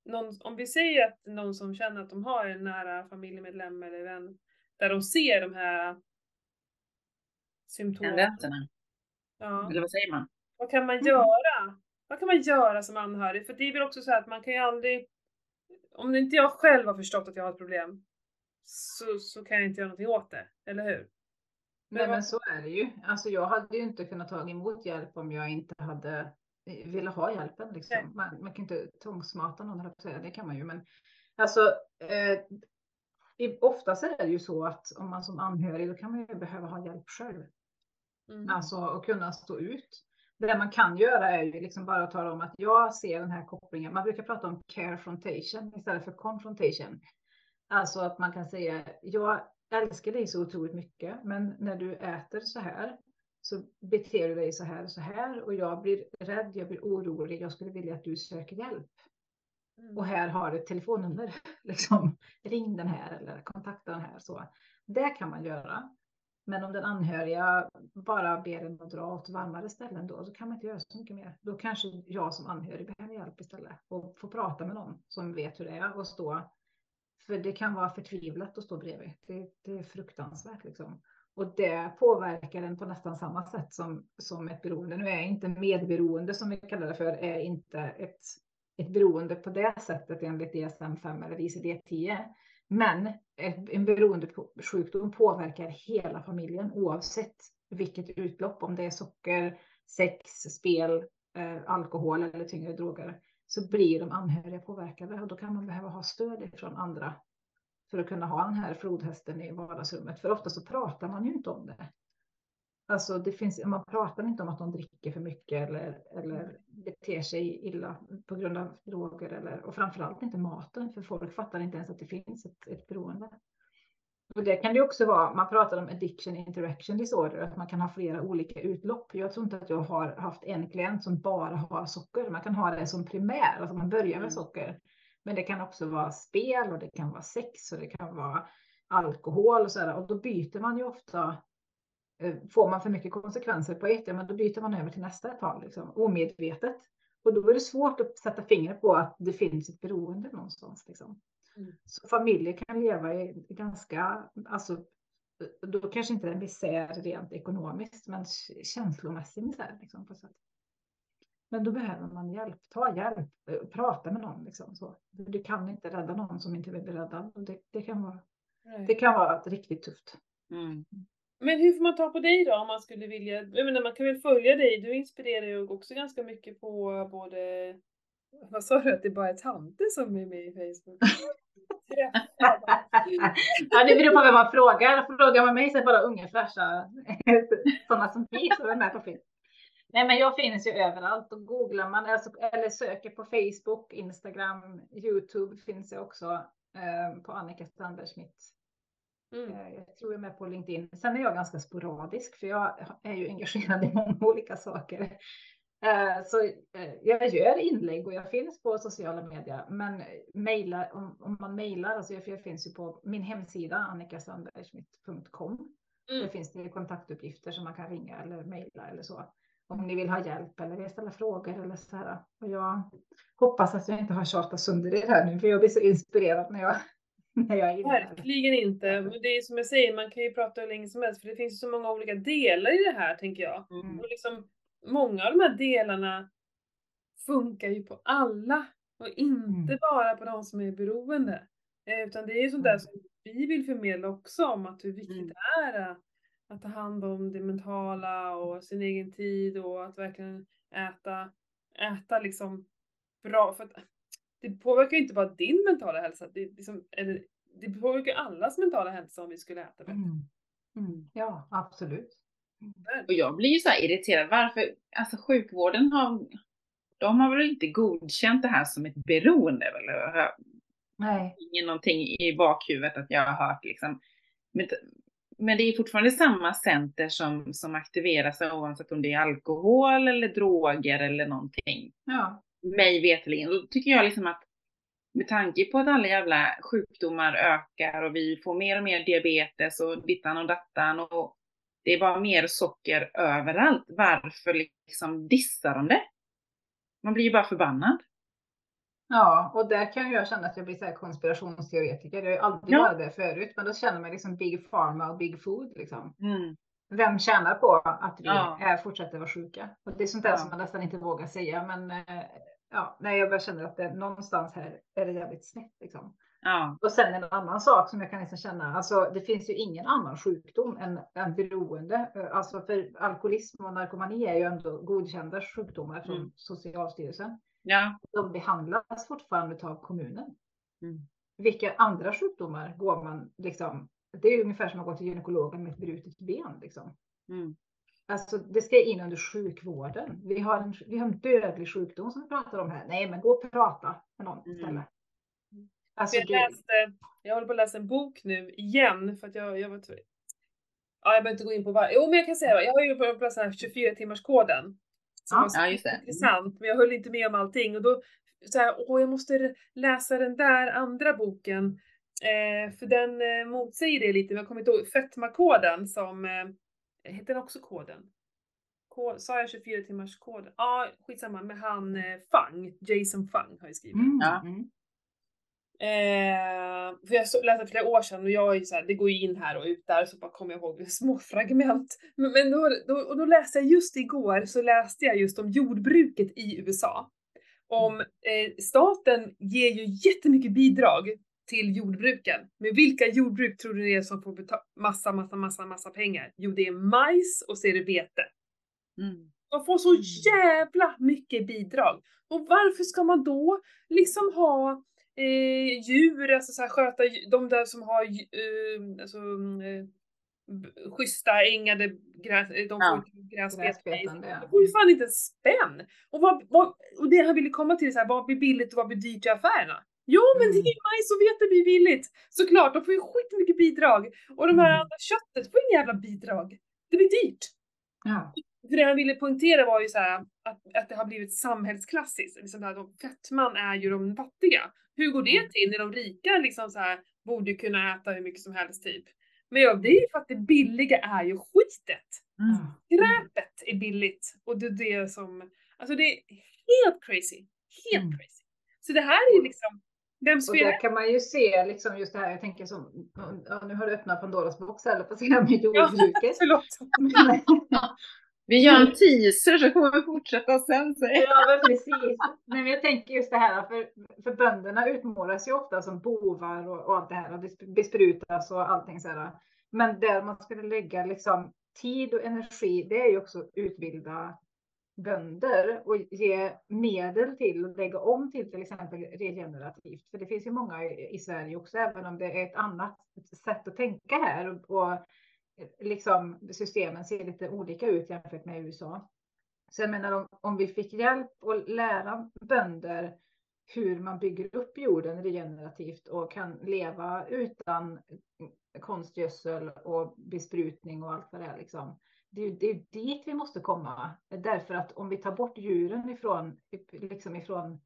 någon, om vi säger att någon som känner att de har en nära familjemedlem eller vän där de ser de här symptom. Tendenserna. Ja. Eller vad säger man? Vad kan man göra? Vad kan man göra som anhörig? För det är väl också så att man kan ju aldrig... Om inte jag själv har förstått att jag har ett problem så, så kan jag inte göra någonting åt det, eller hur? Nej men så är det ju. Alltså jag hade ju inte kunnat ta emot hjälp om jag inte hade velat ha hjälpen. Liksom. Man, man, kan inte tvångsmata någon, säga. det kan man ju. Men alltså, eh, oftast är det ju så att om man som anhörig, då kan man ju behöva ha hjälp själv. Mm. Alltså att kunna stå ut. Det man kan göra är ju liksom bara att tala om att jag ser den här kopplingen. Man brukar prata om carefrontation istället för confrontation. Alltså att man kan säga, jag älskar dig så otroligt mycket, men när du äter så här så beter du dig så här och så här och jag blir rädd, jag blir orolig, jag skulle vilja att du söker hjälp. Mm. Och här har du ett telefonnummer, liksom ring den här eller kontakta den här så. Det kan man göra. Men om den anhöriga bara ber en att dra åt varmare ställen då, så kan man inte göra så mycket mer. Då kanske jag som anhörig behöver hjälp istället och få prata med någon som vet hur det är och stå. För det kan vara förtvivlat att stå bredvid. Det, det är fruktansvärt liksom. Och det påverkar en på nästan samma sätt som, som ett beroende. Nu är inte medberoende som vi kallar det för, är inte ett, ett beroende på det sättet enligt DSM-5 eller ICD-10. Men en beroendesjukdom påverkar hela familjen oavsett vilket utlopp, om det är socker, sex, spel, eh, alkohol eller tyngre droger, så blir de anhöriga påverkade och då kan man behöva ha stöd från andra för att kunna ha den här flodhästen i vardagsrummet. För ofta så pratar man ju inte om det. Alltså det finns, man pratar inte om att de dricker för mycket eller, eller beter sig illa på grund av droger eller, och framförallt inte maten, för folk fattar inte ens att det finns ett, ett beroende. Och det kan det också vara, man pratar om addiction interaction disorder, att man kan ha flera olika utlopp. Jag tror inte att jag har haft en klient som bara har socker. Man kan ha det som primär, alltså man börjar med mm. socker. Men det kan också vara spel och det kan vara sex och det kan vara alkohol och så där. Och då byter man ju ofta får man för mycket konsekvenser på ett, ja, men då byter man över till nästa tag, liksom, omedvetet. Och då är det svårt att sätta fingret på att det finns ett beroende någonstans. Liksom. Mm. Så familjer kan leva i ganska, alltså, då kanske inte en misär rent ekonomiskt, men känslomässig misär. Liksom, på sätt. Men då behöver man hjälp. Ta hjälp, eh, prata med någon. Liksom, så. Du kan inte rädda någon som inte vill bli räddad. Det, det, kan vara, det kan vara riktigt tufft. Mm. Men hur får man ta på dig då om man skulle vilja? Jag menar, man kan väl följa dig? Du inspirerar ju också ganska mycket på både vad sa du att det bara är tanter som är med i Facebook? ja, det beror på vem man frågar. Frågar man mig så är det bara unga fräscha sådana som vi som är med på film. Nej, men jag finns ju överallt och googlar man alltså, eller söker på Facebook, Instagram, Youtube finns jag också eh, på Annika Strandberg Schmidt Mm. Eh, jag tror jag är med på LinkedIn. Sen är jag ganska sporadisk för jag är ju engagerad i många olika saker. Eh, så eh, jag gör inlägg och jag finns på sociala medier. Men mejla, om, man mejlar, alltså jag, finns ju på min hemsida annikasandbergsmitt.com. Mm. Där finns det kontaktuppgifter som man kan ringa eller mejla eller så. Om ni vill ha hjälp eller ställa frågor eller så här. Och jag hoppas att jag inte har tjatat sönder er här nu för jag blir så inspirerad när jag Verkligen inte. Det är som jag säger, man kan ju prata hur länge som helst för det finns så många olika delar i det här tänker jag. Mm. Och liksom, många av de här delarna funkar ju på alla och inte mm. bara på de som är beroende. Eh, utan det är ju sånt där mm. som vi vill förmedla också om att hur viktigt mm. det är att ta hand om det mentala och sin egen tid och att verkligen äta, äta liksom bra. För att det påverkar ju inte bara din mentala hälsa, det, liksom, eller, det påverkar allas mentala hälsa om vi skulle äta bättre. Mm. Mm. Ja, absolut. Och jag blir ju så här irriterad, varför, alltså sjukvården har, de har väl inte godkänt det här som ett beroende? Eller? Nej. Ingen någonting i bakhuvudet att jag har hört liksom. Men, men det är fortfarande samma center som, som aktiveras oavsett om det är alkohol eller droger eller någonting. Ja mig veterligen. Då tycker jag liksom att med tanke på att alla jävla sjukdomar ökar och vi får mer och mer diabetes och dittan och dattan och det är bara mer socker överallt. Varför liksom dissar de det? Man blir ju bara förbannad. Ja, och där kan jag känna att jag blir så här konspirationsteoretiker. Jag har ju aldrig ja. varit det förut, men då känner man liksom Big Pharma och Big Food liksom. Mm. vem tjänar på att vi ja. är, fortsätter vara sjuka? Och det är sånt där ja. som man nästan inte vågar säga. Men eh, ja, nej, jag bara känner att det, någonstans här är det jävligt snett. Liksom. Ja. Och sen en annan sak som jag kan liksom känna, alltså det finns ju ingen annan sjukdom än, än beroende. Alltså för alkoholism och narkomani är ju ändå godkända sjukdomar från mm. Socialstyrelsen. Ja. De behandlas fortfarande av kommunen. Mm. Vilka andra sjukdomar går man liksom? Det är ungefär som att gå till gynekologen med ett brutet ben liksom. Mm. Alltså det ska in under sjukvården. Vi har en, vi har en dödlig sjukdom som vi pratar om här. Nej, men gå och prata med någon mm. istället. Alltså, jag, läste, jag håller på att läsa en bok nu igen för att jag, jag var Ja, jag behöver inte gå in på vad. Jo, men jag kan säga jag har ju börjat läsa 24 timmars koden. Som ja, var just det. Mm. intressant, men jag höll inte med om allting och då så här, åh, jag måste läsa den där andra boken. Eh, för den eh, motsäger det lite, men jag kommer inte ihåg fetmakoden som, eh, heter den också koden? Kod, sa jag 24 timmars koden? Ja, ah, skitsamma, med han eh, Fang, Jason Fang har jag skrivit. Mm. Ja. Mm. Eh, för jag läste flera år sedan och jag är så här, det går ju in här och ut där så bara kommer jag ihåg små fragment. Men, men då, då, och då läste jag just igår så läste jag just om jordbruket i USA. Om eh, staten ger ju jättemycket bidrag till jordbruken. Men vilka jordbruk tror du det är som får massa, massa, massa, massa pengar? Jo, det är majs och så är det vete. Mm. De får så jävla mycket bidrag. Och varför ska man då liksom ha eh, djur, alltså så här, sköta de där som har eh, alltså, eh, schyssta ängade gräs, de får ja, gräsbete. De får ju fan inte en spänn! Och, vad, vad, och det jag ville komma till är så här, vad blir billigt och vad blir dyrt i affärerna? Jo men det är ju majs och vete blir billigt! Såklart, de får ju skitmycket bidrag. Och de här mm. andra köttet får inga jävla bidrag. Det blir dyrt. Ja. För det jag ville poängtera var ju så här, att, att det har blivit samhällsklassiskt. Liksom här, de, fettman är ju de fattiga. Hur går det mm. till när de rika liksom så här, borde kunna äta hur mycket som helst typ? Men ja, det är ju för att det billiga är ju skitet. Mm. Skräpet är billigt och det är det som, alltså det är helt crazy. Helt mm. crazy. Så det här är ju liksom, vems fel? Och där kan man ju se liksom just det här, jag tänker som, ja, nu har du öppnat Pandoras box eller på sidan med jordbruket. Ja, förlåt. Vi gör en teaser så kommer vi fortsätta sen. Säger. Ja, men precis. Men jag tänker just det här, för, för bönderna utmålas ju ofta som bovar och, och allt det här, och besprutas och allting så här. Men där man skulle lägga liksom tid och energi, det är ju också utbilda bönder och ge medel till att lägga om till till exempel regenerativt. För det finns ju många i Sverige också, även om det är ett annat sätt att tänka här och, och eh, liksom systemen ser lite olika ut jämfört med USA. Så jag menar om, om vi fick hjälp att lära bönder hur man bygger upp jorden regenerativt och kan leva utan konstgödsel och besprutning och allt vad det är. Liksom. Det, är, det är dit vi måste komma. Därför att om vi tar bort djuren ifrån, liksom ifrån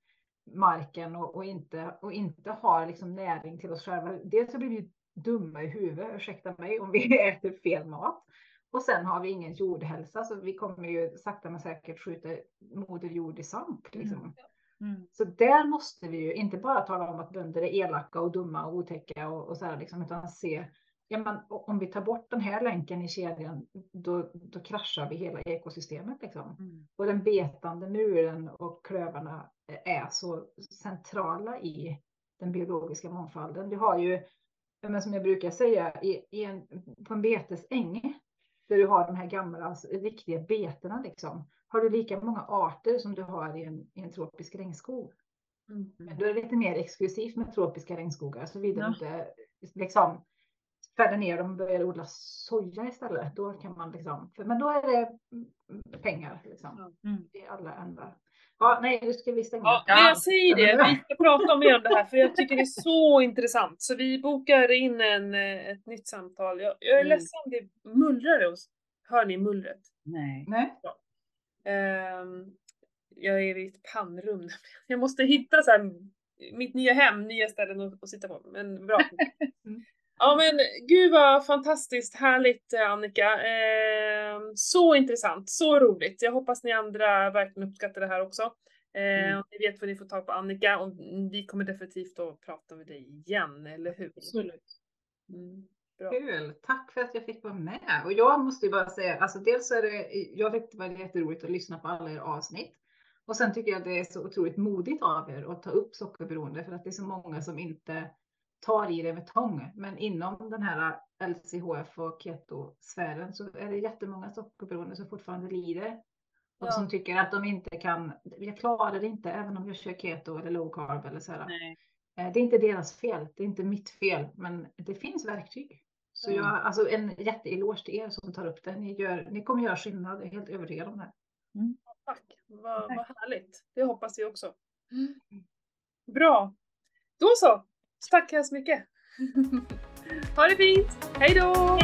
marken och, och, inte, och inte har liksom näring till oss själva. Dels så blir vi dumma i huvudet, ursäkta mig, om vi äter fel mat. Och sen har vi ingen jordhälsa så vi kommer ju sakta men säkert skjuta moder jord i sank. Liksom. Mm. Mm. Så där måste vi ju inte bara tala om att bönder är elaka och dumma och otäcka och, och så här liksom, utan se ja, men, om vi tar bort den här länken i kedjan, då, då kraschar vi hela ekosystemet. Liksom. Mm. Och den betande muren och klövarna är så centrala i den biologiska mångfalden. Vi har ju men som jag brukar säga, i, i en, på en betesäng där du har de här gamla alltså, riktiga betena, liksom, har du lika många arter som du har i en, i en tropisk regnskog. Mm. Men då är det lite mer exklusivt med tropiska regnskogar, såvida ja. du inte liksom, färdar ner dem och börjar odla soja istället. Då kan man liksom, för, men då är det pengar liksom, mm. i alla ändar. Ja, nej, nu ska vi stänga. Ja, men jag säger det, vi ska prata mer om det här för jag tycker det är så intressant. Så vi bokar in en, eh, ett nytt samtal. Jag, jag är mm. ledsen, det mullrar oss. Hör ni mullret? Nej. nej. Ja. Um, jag är i ett pannrum. Jag måste hitta så här, mitt nya hem, nya ställen att, att sitta på. Men bra. Ja men gud vad fantastiskt härligt eh, Annika. Eh, så intressant, så roligt. Jag hoppas ni andra verkligen uppskattar det här också. Eh, mm. Ni vet vad ni får tag på Annika och vi kommer definitivt att prata med dig igen, eller hur? Absolut. Mm. Bra. Kul! Tack för att jag fick vara med. Och jag måste ju bara säga, alltså dels är det, jag tyckte det var jätteroligt att lyssna på alla era avsnitt. Och sen tycker jag det är så otroligt modigt av er att ta upp sockerberoende för att det är så många som inte tar i det med tång. Men inom den här LCHF och keto-sfären så är det jättemånga sockerberoende som fortfarande lider. Och ja. som tycker att de inte kan, jag klarar det inte även om jag kör keto eller low carb eller så här. Nej. Eh, det är inte deras fel, det är inte mitt fel, men det finns verktyg. Så jag, alltså en jätteeloge till er som tar upp det. Ni, gör, ni kommer göra skillnad, jag är helt övertygad om det. Mm. Tack, vad, vad härligt. Det hoppas vi också. Mm. Bra. Då så. Tack så mycket. ha det fint. Hej då!